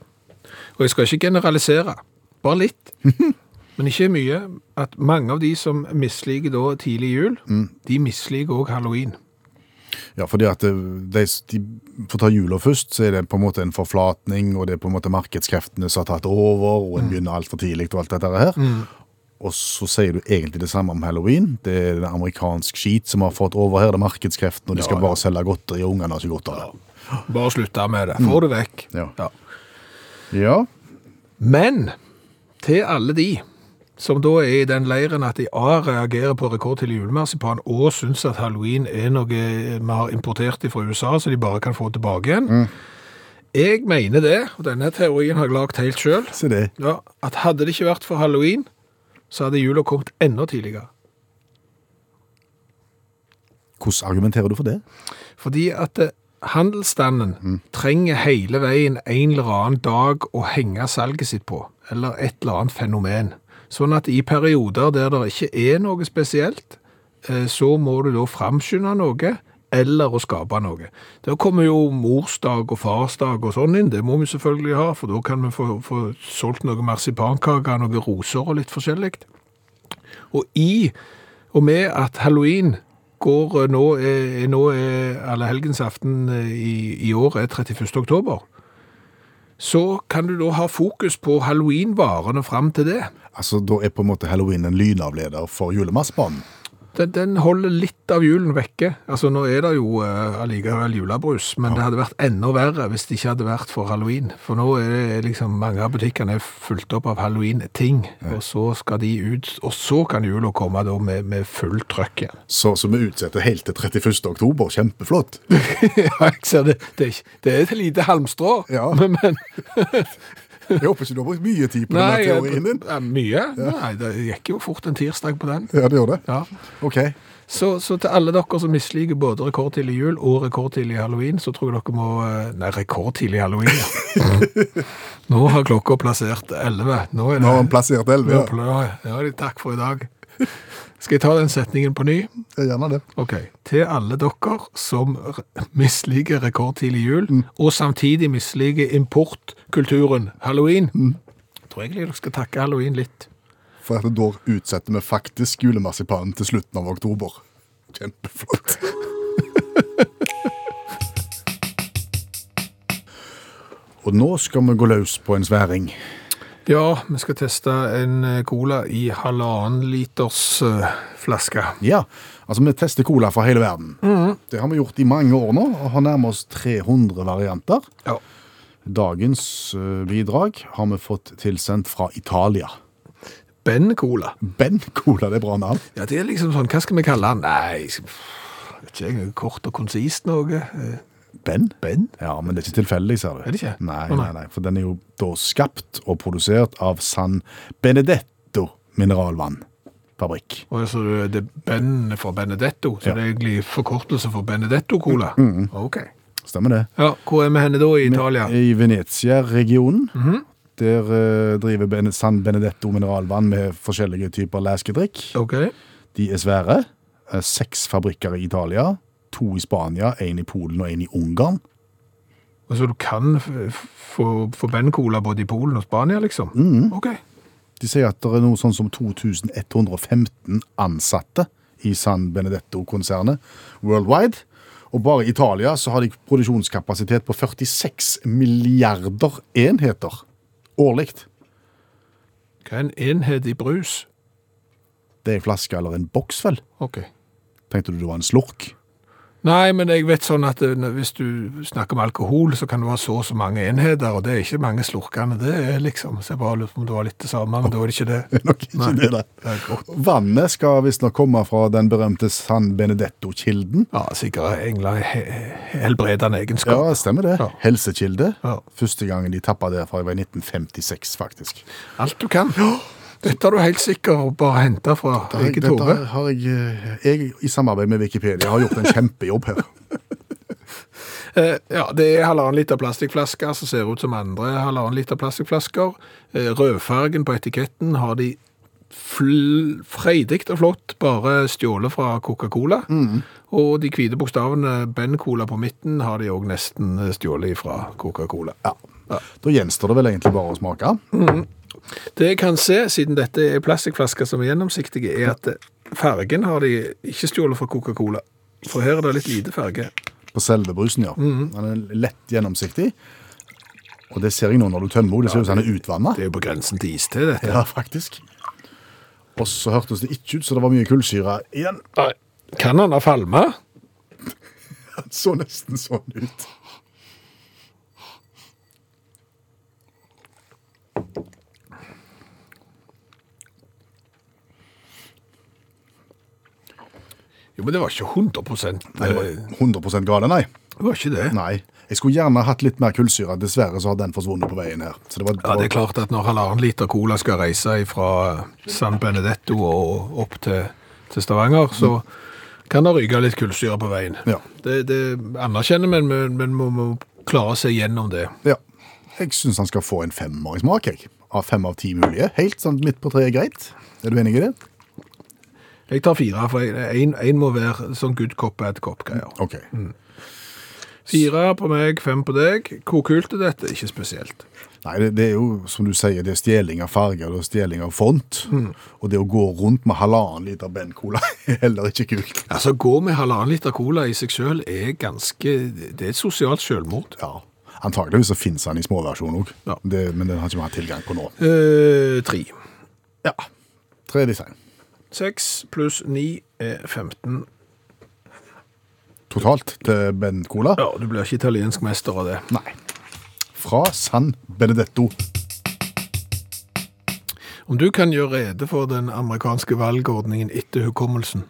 og jeg skal ikke generalisere, bare litt, men ikke mye, at mange av de som misliker da tidlig jul, de misliker også halloween. Ja, fordi at de, de, For å ta jula først, så er det på en måte en forflatning, og det er på en måte markedskreftene som har tatt over, og en begynner altfor tidlig og alt dette her. Og så sier du egentlig det samme om halloween. Det er en amerikansk skit som har fått over her, det er markedskreftene, og de skal Ja, ja. bare selge godteri, og ungene har ikke godt av det. Bare slutte med det. Få det vekk. Ja. Ja. Men til alle de som da er i den leiren at de A reagerer på rekordtidlig julemarsipan og syns at halloween er noe vi har importert fra USA, så de bare kan få tilbake igjen. Jeg mener det, og denne teorien har jeg lagd helt sjøl, ja, at hadde det ikke vært for halloween, så hadde jula kommet enda tidligere. Hvordan argumenterer du for det? Fordi at handelsstanden handelsstanden trenger hele veien en eller annen dag å henge salget sitt på, eller et eller annet fenomen. Sånn at i perioder der det ikke er noe spesielt, eh, så må du da framskynde noe, eller å skape noe. Der kommer jo morsdag og farsdag og sånn inn, det må vi selvfølgelig ha, for da kan vi få, få solgt noe marsipankake, noe roser og litt forskjellig. Og i og med at halloween går eh, nå, er, nå er allehelgensaften eh, i, i år er 31. oktober, så kan du da ha fokus på halloween-varene fram til det. Altså, Da er på en måte halloween en lynavleder for julemarsipanen. Den, den holder litt av julen vekke. Altså Nå er det jo uh, allikevel julebrus, men det hadde vært enda verre hvis det ikke hadde vært for halloween. For nå er det liksom mange av butikkene er fulgt opp av halloween-ting, og så skal de ut, og så kan jula komme da med, med full trøkk igjen. Så, så vi utsetter helt til 31. oktober. Kjempeflott. ja, jeg ser det. Det er, det er et lite halmstrå, Ja. men, men Jeg håper ikke du har brukt mye tid på denne teorien din. mye? Nei, det gikk jo fort en tirsdag på den. Ja, det gjør det. Ja. Ok. Så, så til alle dere som misliker både rekordtidlig jul og rekordtidlig halloween, så tror jeg dere må eh, Nei, rekordtidlig halloween, ja. Nå har klokka plassert 11. Nå er det Nå har han plassert 11. Ja, Ja. ja, takk for i dag. Skal jeg ta den setningen på ny? Gjerne det. Ok. Til alle dere som misliker rekordtidlig jul, og samtidig misliker importkulturen halloween, tror jeg dere skal takke halloween litt. For at da utsetter vi faktisk julemarsipanen til slutten av oktober. Kjempeflott. Og nå skal vi gå løs på en sværing. Ja, vi skal teste en eh, cola i halvannen liters eh, flaske. Ja, altså vi tester cola fra hele verden. Det har vi gjort i mange år nå, og har nærmet oss 300 varianter. Ja. Dagens eh, bidrag har vi fått tilsendt fra Italia. Ben Cola. Ben Cola, det er bra navn. Ja, det er liksom sånn, hva skal vi kalle den? Nei, ikke, jeg, kort og konsist noe. Ben? Ben? Ja, men det er ikke tilfeldig, ser du. Er det ikke? Nei, nei, nei, for den er jo da skapt og produsert av San Benedetto mineralvannfabrikk. Og så det er Ben for Benedetto, så Ja. det er egentlig forkortelse for Benedetto Cola. Ok. Stemmer det? Ja, hvor er vi henne da i Italia? I Venezia-regionen. Der uh, driver ben San Benedetto mineralvann med forskjellige typer læskedrikk. Ok. De er svære. Eh, Seks fabrikker i Italia. To i Spania, én i Polen og én i Ungarn. Altså så du kan få, få Ben Cola både i Polen og Spania, liksom? Ok. De sier at det er noe sånn som 2115 ansatte i San Benedetto-konsernet worldwide. Og bare i Italia så har de produksjonskapasitet på 46 milliarder enheter årlig. Hva er en enhet i brus? Det er en flaske eller en boks, vel? Ok. Tenkte du det var en slurk? Nei, men jeg vet sånn at eh, hvis du snakker om alkohol, så kan det være så og så mange enheter, og det er ikke mange slurkene. Det er liksom, så jeg bare lurte på om det var litt det samme, men da er det ikke det. Det er nok ikke Nei. det, da. Det. Vannet skal visstnok komme fra den berømte San Benedetto-kilden. Ja, sikkert engler helbredende egenskap. Ja, stemmer det. Ja. Helsekilde. Ja. Første gangen de tappa derfra var i 1956, faktisk. Alt du kan. Dette har du helt sikkert bare hentet fra eget Dette har jeg, eh, jeg, i samarbeid med Wikipedia, har gjort en kjempejobb her. Eh, ja, det er halvannen liter plastflasker som ser ut som andre halvannen liter plastflasker. Eh, rødfargen på etiketten har de freidig og flott bare stjålet fra Coca-Cola. Og de hvite bokstavene Ben Cola på midten har de også nesten stjålet fra Coca-Cola. Ja. Da gjenstår det vel egentlig bare å smake. Det jeg kan se, siden dette er plastflasker som er gjennomsiktige, er at fargen har de ikke stjålet fra Coca-Cola. For her er det litt lite farge. På selve brusen, ja. Den er lett gjennomsiktig. Og det ser jeg nå når du tømmer den. Det ser ut som den er utvannet. Det er jo på grensen til iste, dette. Ja, faktisk. Og så hørtes det ikke ut, så det var mye kullsyre igjen. Nei. Kan han ha falma? Den så nesten sånn ut. Jo, men det var ikke 100 Nei, det var eh, 100 gale, nei. Det var ikke det. Nei. Jeg skulle gjerne hatt litt mer kullsyre. Dessverre så har den forsvunnet på veien her. Så det var, Ja, det er klart at når halvannen liter cola skal reise fra San Benedetto og opp til, til Stavanger, så kan det ryke litt kullsyre på veien. Ja. Det, det anerkjenner vi, men, men må, må klare seg gjennom det. Ja. Jeg syns han skal få en femmer i smak, jeg. Av fem av ti mulige. Helt sånn midt på treet greit. Er du enig i det? Jeg tar fire, for én må være sånn good cop, bad cop-greier. OK. Fire på meg, fem på deg. Hvor kult er dette? Ikke spesielt. Nei, det, det er jo, som du sier, det er stjeling av farger, det er stjeling av font. Og det å gå rundt med halvannen liter Ben-cola er heller ikke kult. Altså, Gå med halvannen liter cola i seg sjøl er ganske Det er et sosialt selvmord. Ja. Antakeligvis så finnes han i småversjon òg, Ja. men den har ikke vi hatt tilgang på nå. Eh, tre. Ja. Tre design. Seks pluss ni er 15. Totalt til Ben-cola? Ja, du blir ikke italiensk mester av det. Nei. Fra San Benedetto. Om du kan gjøre rede for den amerikanske valgordningen etter hukommelsen.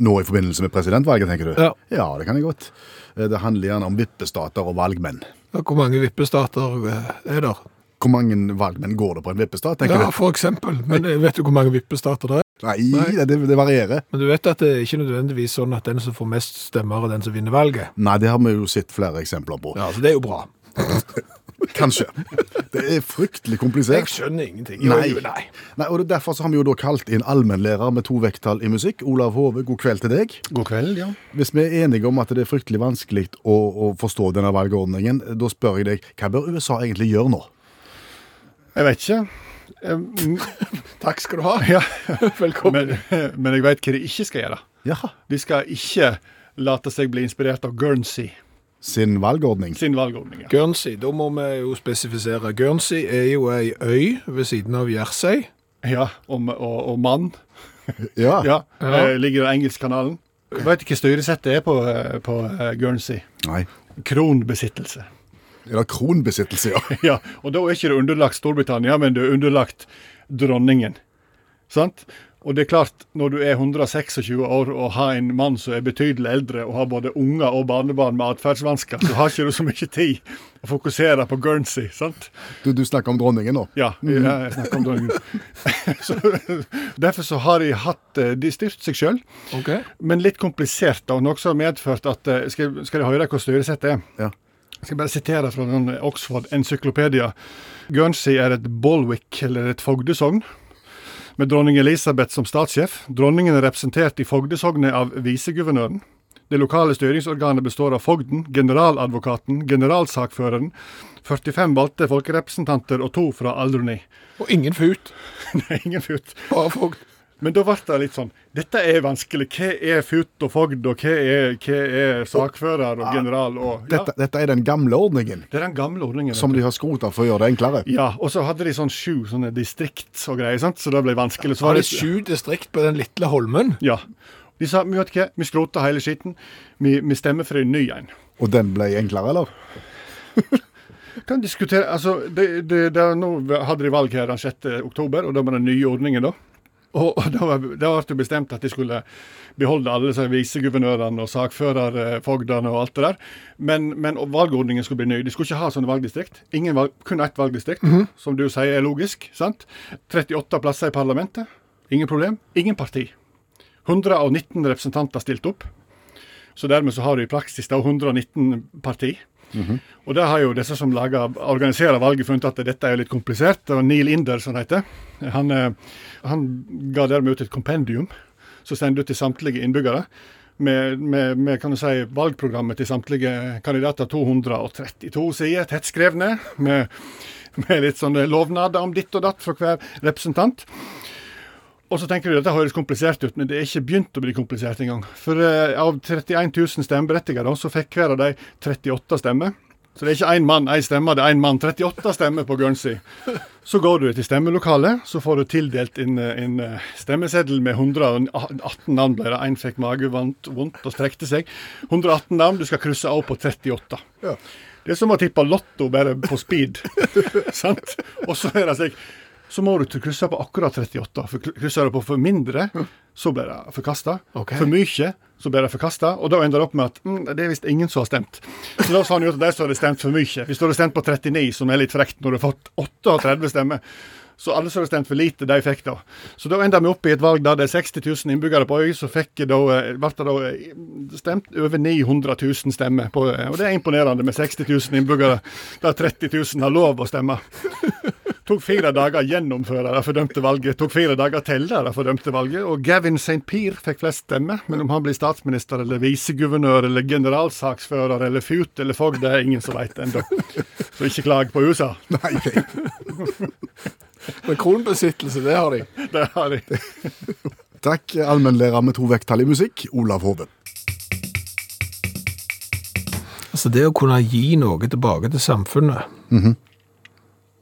Nå i forbindelse med presidentvalget, tenker du? Ja. ja, det kan jeg godt. Eh, Det handler gjerne om vippestater og valgmenn. Ja, Hvor mange vippestater eh, er der? Hvor mange valgmenn går det på en vippestat, tenker Ja, du? for eksempel. Men eh, vet du hvor mange vippestater det er? Nei, Det, det varierer. Men du vet at det er ikke nødvendigvis sånn at den som får mest stemmer, er den som vinner valget. Nei, det har vi jo sett flere eksempler på. Ja, så det er jo bra. Kanskje. Det er fryktelig komplisert. Jeg skjønner ingenting. Nei. Jo, nei. Nei, og Derfor så har vi jo da kalt inn allmennlærer med to vekttall i musikk. Olav Hove, god kveld til deg. God kveld, ja. Hvis vi er enige om at det er fryktelig vanskelig å, å forstå denne valgordningen, da spør jeg deg, hva bør USA egentlig gjøre nå? Jeg vet ikke. Um, Takk skal du ha. ja. Velkommen. Men, men jeg vet hva de ikke skal gjøre. Ja. De skal ikke late seg bli inspirert av Guernsey Sin valgordning. sin valgordning. Ja. Guernsey, da må vi jo spesifisere. Guernsey er jo ei øy ved siden av Jersey. Ja, og, og, og mann. Ja. Ja, Ja. eh, ligger i Engelskkanalen. Veit vet ikke hva styresettet er på, eh, på eh, Guernsey. Nei. Kronbesittelse. Eller kronbesittelse, ja. Ja, og da er ikke det underlagt Storbritannia, men du er underlagt dronningen. Sant? Og det er klart, når du er 126 år og har en mann som er betydelig eldre, og har både unger og barnebarn med atferdsvansker, så har ikke du så mye tid å fokusere på Guernsey. sant? Du, du snakker om dronningen nå. Ja, ja jeg snakker om dronningen. så, derfor så har de hatt eh, De styrt seg sjøl, okay. men litt komplisert, da, noe som har medført at eh, Skal, skal dere høre hva styresettet er? Ja. Jeg skal bare sitere fra den Oxford Encyklopedia. Guernsey er et Bolwick, eller et fogdesogn, med dronning Elisabeth som statssjef. Dronningen er representert i fogdesognet av viseguvernøren. Det lokale styringsorganet består av fogden, generaladvokaten, generalsakføreren, 45 valgte folkerepresentanter og to fra Alderney. Og ingen fut. Nei, ingen fut. Bare fogd. Men da ble det litt sånn Dette er vanskelig. Hva er fut og fogd, og hva er, hva er sakfører og general og ja, Dette, dette er den gamle ordningen, Det er den gamle ordningen. som de har skrota for å gjøre det enklere. Ja, og så hadde de sånn sju sånne distrikt og greier, sant? så det ble vanskelig. Så Var det sju distrikt på den lille holmen? Ja. De sa vi vet hva, vi skroter hele skitten. Vi, vi stemmer for en ny en. Og den ble enklere, eller? Kan diskutere, altså, det, det, det, Nå hadde de valg her den 6. oktober, og da var den nye ordningen, da. Og, og da da ble det bestemt at de skulle beholde alle disse viseguvernørene og sakførerfogdene og alt det der. Men, men valgordningen skulle bli ny. De skulle ikke ha sånne valgdistrikt. Ingen valg, kun ett valgdistrikt, som du sier er logisk. sant? 38 plasser i parlamentet. Ingen problem. Ingen parti. 119 representanter stilte opp. Så dermed så har du i praksis da 119 parti. Og der har jo disse som lager, organiserer valget funnet at dette er litt komplisert. Det var Neil Inder, som heter. Han, eh, han ga dermed ut et kompendium som sendte ut til samtlige innbyggere. Med, med, med kan du si, valgprogrammet til samtlige kandidater. 232 sider, tettskrevne. Med, med litt sånne lovnader om ditt og datt fra hver representant. Og så tenker du at dette høres komplisert ut, men det er ikke begynt å bli komplisert engang. For uh, av 31 000 stemmeberettigede, så fikk hver av de 38 stemmer. Så det er ikke én mann, én stemme, det er én mann. 38 stemmer på Guernsey. Så går du til stemmelokalet, så får du tildelt en, eh, en eh, stemmeseddel med 118 navn. ble det. Én fikk magevondt vondt og strekte seg. 118 navn, du skal krysse av på 38. Ja. Det er som å tippe lotto bare på speed. sant? Og så er det slik så må du krysse på akkurat 38. For krysser du på for mindre, så blir det forkasta. Okay. For mye, så blir det forkasta. Og da ender det opp med at mm, det er visst ingen som har stemt. Så da sa han jo at de som hadde stemt for mye Hvis du hadde stemt på 39, som er litt frekt når du har fått 38 stemmer, så alle som hadde stemt for lite, de fikk da. Så da ender vi opp i et valg der det er 60 000 innbyggere på øy, så fikk da, eh, ble det da eh, stemt over 900 000 stemmer. På, eh, og det er imponerende med 60 000 innbyggere der 30 000 har lov å stemme. Tok fire dager å gjennomføre det fordømte valget. tok fire dager til det fordømte valget. Og Gavin St. Pierre fikk flest stemmer. Men om han blir statsminister eller viseguvernør eller generalsaksfører eller fut eller fogd, det er ingen som veit ennå. Så ikke klag på USA. Nei, Men kronbesittelse, det har de. Det har de. Takk, allmennlærer med to vekttall i musikk, Olav Hoven. Altså det å kunne gi noe tilbake til samfunnet,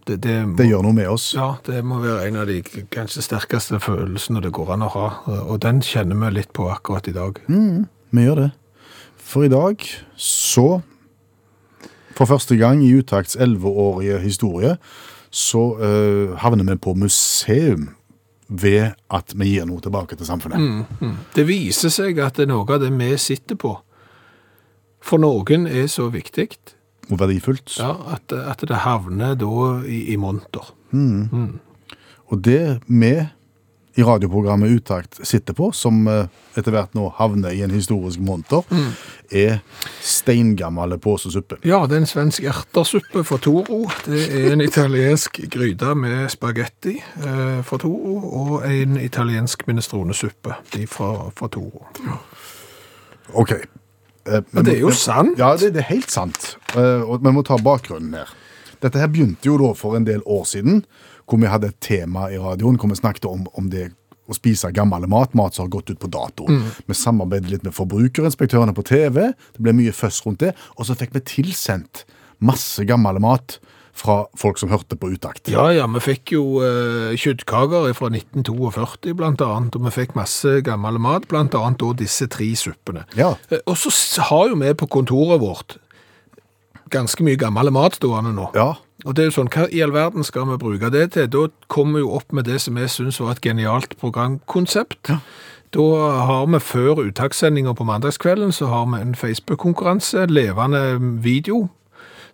det, det, må, Det gjør noe med oss. ja, det må være en av de kanskje sterkeste følelsene det går an å ha. Og den kjenner vi litt på akkurat i dag. Vi gjør det. For i dag så For første gang i Utakts elleveårige historie så uh, havner vi på museum ved at vi gir noe tilbake til samfunnet. Det viser seg at det er noe av det vi sitter på, for noen er så viktig Og verdifullt. ja, at, at det havner da i, i monter. Og det vi i radioprogrammet Utakt sitter på, som eh, etter hvert nå havner i en historisk monter, er steingammel påsesuppe. Ja, det er en svensk ertersuppe for Toro. Det er en italiensk gryte med spagetti eh, for Toro, og en italiensk minestronesuppe fra, fra Toro. Ok. Eh, Men det er jo sant. Ja, det, det er helt sant. Eh, og vi må ta bakgrunnen her. Dette her begynte jo da for en del år siden, hvor vi hadde et tema i radioen hvor vi snakket om, om det å spise gammel mat, mat som har gått ut på dato. Vi samarbeidet litt med forbrukerinspektørene på TV, det ble mye føss rundt det, og så fikk vi tilsendt masse gammel mat fra folk som hørte på utakt. Ja, ja, vi fikk jo uh, kjøttkaker fra 1942 blant annet, og vi fikk masse gammel mat, blant annet da disse tre suppene. Ja. Uh, og så har jo vi på kontoret vårt ganske mye gammel mat stående nå. Ja, Og det er jo sånn, hva i all verden skal vi bruke det til? Da kommer vi jo opp med det som jeg synes var et genialt programkonsept. Da har vi før uttakssendinger på mandagskvelden, så har vi en Facebook-konkurranse, levende video,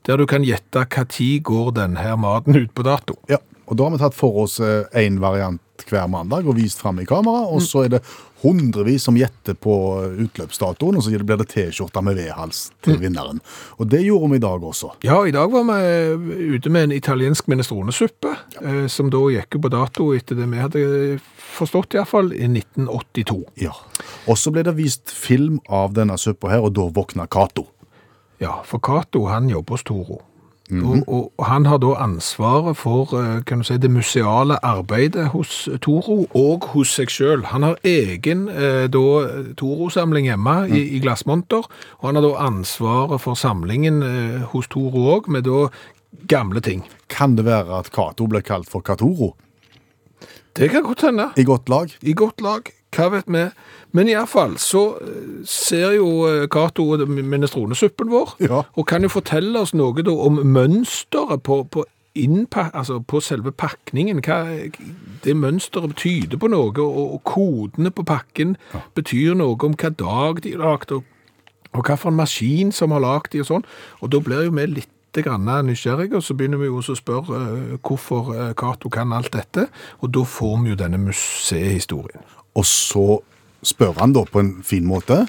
der du kan gjette tid går denne maten ut på dato. ja. Og da har vi tatt for oss én variant hver mandag og vist fram i kamera, og så er det hundrevis som gjetter på utløpsdatoen, og så blir det T-skjorte med V-hals til vinneren. Og det gjorde vi i dag også. Ja, i dag var vi ute med en italiensk minestronesuppe, ja. som da gikk på dato etter det vi hadde forstått i hvert fall, i 1982. Ja. Og så ble det vist film av denne suppa her, og da våkna Cato. Ja, for Cato han jobber hos Toro. og, og, og han har da ansvaret for eh, kan du si, det museale arbeidet hos Toro og hos seg sjøl. Han har egen eh, Toro-samling hjemme i, i glassmonter, og han har da ansvaret for samlingen eh, hos Toro òg, med da gamle ting. Kan det være at Cato ble kalt for Catoro? Det kan godt hende. I godt lag? I godt lag, hva vet vi. Men iallfall så eh, ser jo eh, Cato minestronesuppen vår, Ja. og kan jo fortelle oss noe da om mønsteret på, på, altså på selve pakningen. Hva det mønsteret tyder på noe, og, og kodene på pakken betyr noe om hva dag de er lagd, og, og en maskin som har lagd de og sånn. Og da blir jo vi litt grann nysgjerrige, og så begynner vi jo å spørre eh, hvorfor Cato kan alt dette, og da får vi jo denne museehistorien. Og så spør han da på en fin måte.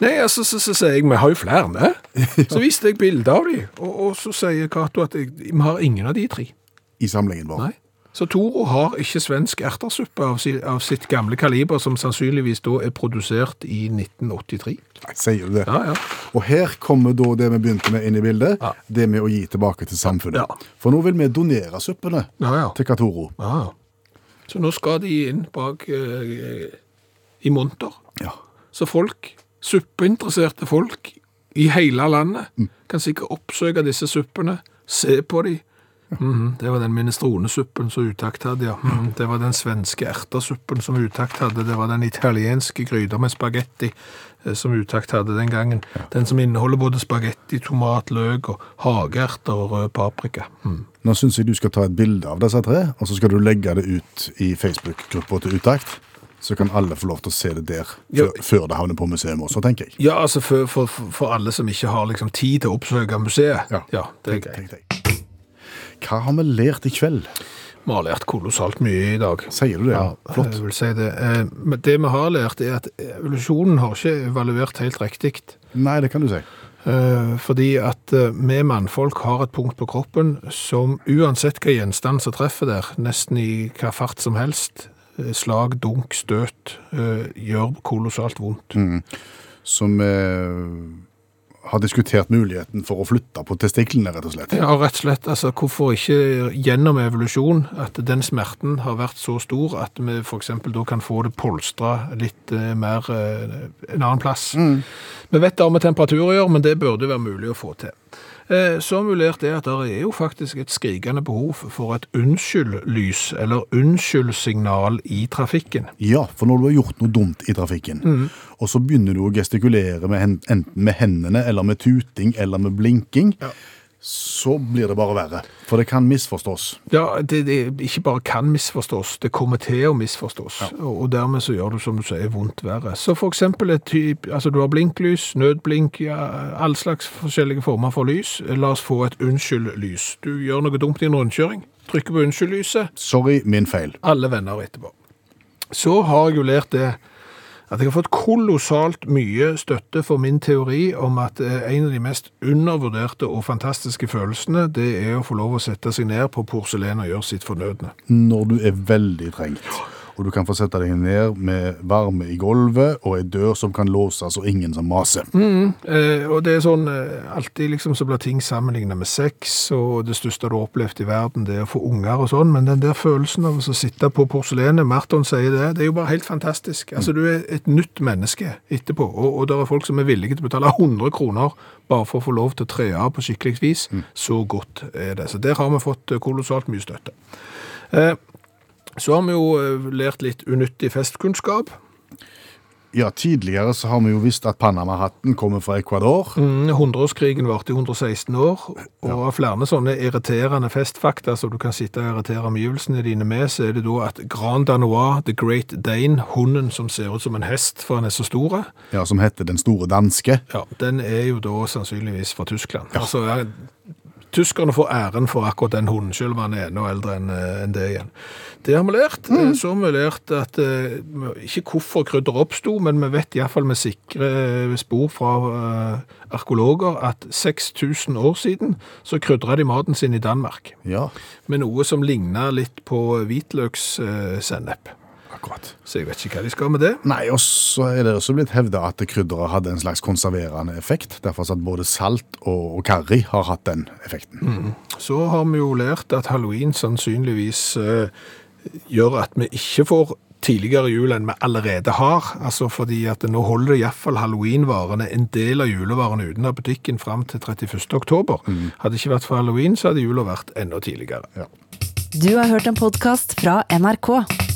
Nei, altså, så, så sier jeg, vi har jo flere, ne? Så viste jeg bilder av de, og, og så sier Cato at jeg, vi har ingen av de tre. i samlingen vår. Nei. Så Toro har ikke svensk ertersuppe av, si, av sitt gamle kaliber, som sannsynligvis da er produsert i 1983. Nei, sier du det? Ja, ja. Og her kommer da det vi begynte med inn i bildet, Ja. det med å gi tilbake til samfunnet. Ja. For nå vil vi donere suppene til Katoro. Ja, ja. Så nå skal de inn bak eh, i monter. Ja. Så folk, suppeinteresserte folk i hele landet, kan sikkert oppsøke disse suppene, se på de. Mhm, det var den minestronesuppen som Utakt hadde, ja. Mhm, det var den svenske ertersuppen som Utakt hadde. Det var den italienske gryta med spagetti som Utakt hadde den gangen. Den som inneholder både spagetti, tomat, løk og hageerter og rød paprika. Mm. Nå syns jeg du skal ta et bilde av disse tre, og så skal du legge det ut i Facebook-gruppa til Utakt. Så kan alle få lov til å se det der Ja. før, det havner på museum også, tenker jeg. Ja, altså for, for, for alle som ikke har liksom tid til å oppsøke museet. Ja. det er greit. Hva har vi lært i kveld? Vi har lært kolossalt mye i dag. Sier du det? Ja, Flott. Jeg vil si det. Eh, Men det vi har lært er at evolusjonen har ikke evaluert helt riktig. Nei, det kan du si. Eh, Fordi at eh, vi mannfolk har et punkt på kroppen som uansett hva gjenstand som treffer der, nesten i hva fart som helst, slag, dunk, støt, gjør kolossalt vondt. Som eh, har diskutert muligheten for å flytte på testiklene, rett og slett. Ja, rett og slett. Altså, hvorfor ikke gjennom evolusjon at den smerten har vært så stor at vi eksempel da kan få det polstra litt eh, mer eh, en annen plass. Vi vet det har med temperatur å gjøre, men det burde være mulig å få til. Eh, så mulert er det at det er jo faktisk et skrikende behov for et unnskyld-lys, eller unnskyld-signal i trafikken. Ja, for når du har gjort noe dumt i trafikken, og så begynner du å gestikulere med, enten med hendene, eller med tuting, eller med blinking, så blir det bare verre. For det kan misforstås. Ja, det, det ikke bare kan misforstås, det kommer til å misforstås. Og, og dermed så gjør du, som du sier, vondt verre. Så for eksempel et typ, altså du har blinklys, nødblink, ja, all slags forskjellige former for lys. La oss få et unnskyld-lys. Du gjør noe dumt i en rundkjøring, trykker på unnskyld-lyset, Sorry, min feil. alle venner etterpå. Så har jeg jo lært det at jeg har fått kolossalt mye støtte for min teori om at eh, en av de mest undervurderte og fantastiske følelsene, det er å få lov å sette seg ned på porselen og gjøre sitt fornødne. Når du er veldig trengt. Og du kan få sette deg ned med varme i gulvet og ei dør som kan låses og ingen som maser. Eh, og det er sånn, eh, alltid liksom så blir ting sammenlignet med sex, og det største du har opplevd i verden, det er å få unger og sånn, men den der følelsen av å sitte på porselenet, Marton sier det, det er jo bare helt fantastisk. Altså, du er et nytt menneske etterpå, og, og det er folk som er villige til å betale 100 kroner bare for å få lov til å tre av på skikkelig vis. Så godt er det. Så der har vi fått eh, kolossalt mye støtte. Eh, så har vi jo eh, lært litt unyttig festkunnskap. Ja, tidligere så har vi jo visst at Panama-hatten kommer fra Ecuador. Mm, 100-årskrigen varte i 116 år, og av flere sånne irriterende festfakta som du kan sitte og irritere omgivelsene dine med, så er det da at Grand Danois, the Great Dane, hunden som ser ut som en hest for han er så store, Ja, som heter Den store danske. ja, den er jo da sannsynligvis fra Tyskland. Altså, ja, Tyskerne får æren for akkurat den hunden, selv om han er enda eldre enn eh, det igjen. Det har vi lært. Mm. Så har vi lært at eh, ikke hvorfor krydder oppsto, men vi vet iallfall med sikre eh, spor fra eh, arkeologer at 6000 år siden så krydra de maten sin i Danmark. Ja, Med noe som ligna litt på hvitløkssennep. Akkurat. Så jeg vet ikke hva de skal med det. Nei, og så er det også blitt hevda at krydderet hadde en slags konserverende effekt. Derfor at både salt og, karri har hatt den effekten. Så har vi jo lært at halloween sannsynligvis eh, gjør at vi ikke får tidligere jul enn vi allerede har. Altså fordi at nå holder iallfall halloweenvarene en del av julevarene uten av butikken fram til 31. oktober. Hadde det ikke vært for halloween, så hadde jula vært enda tidligere. Ja. Du har hørt en podkast fra NRK.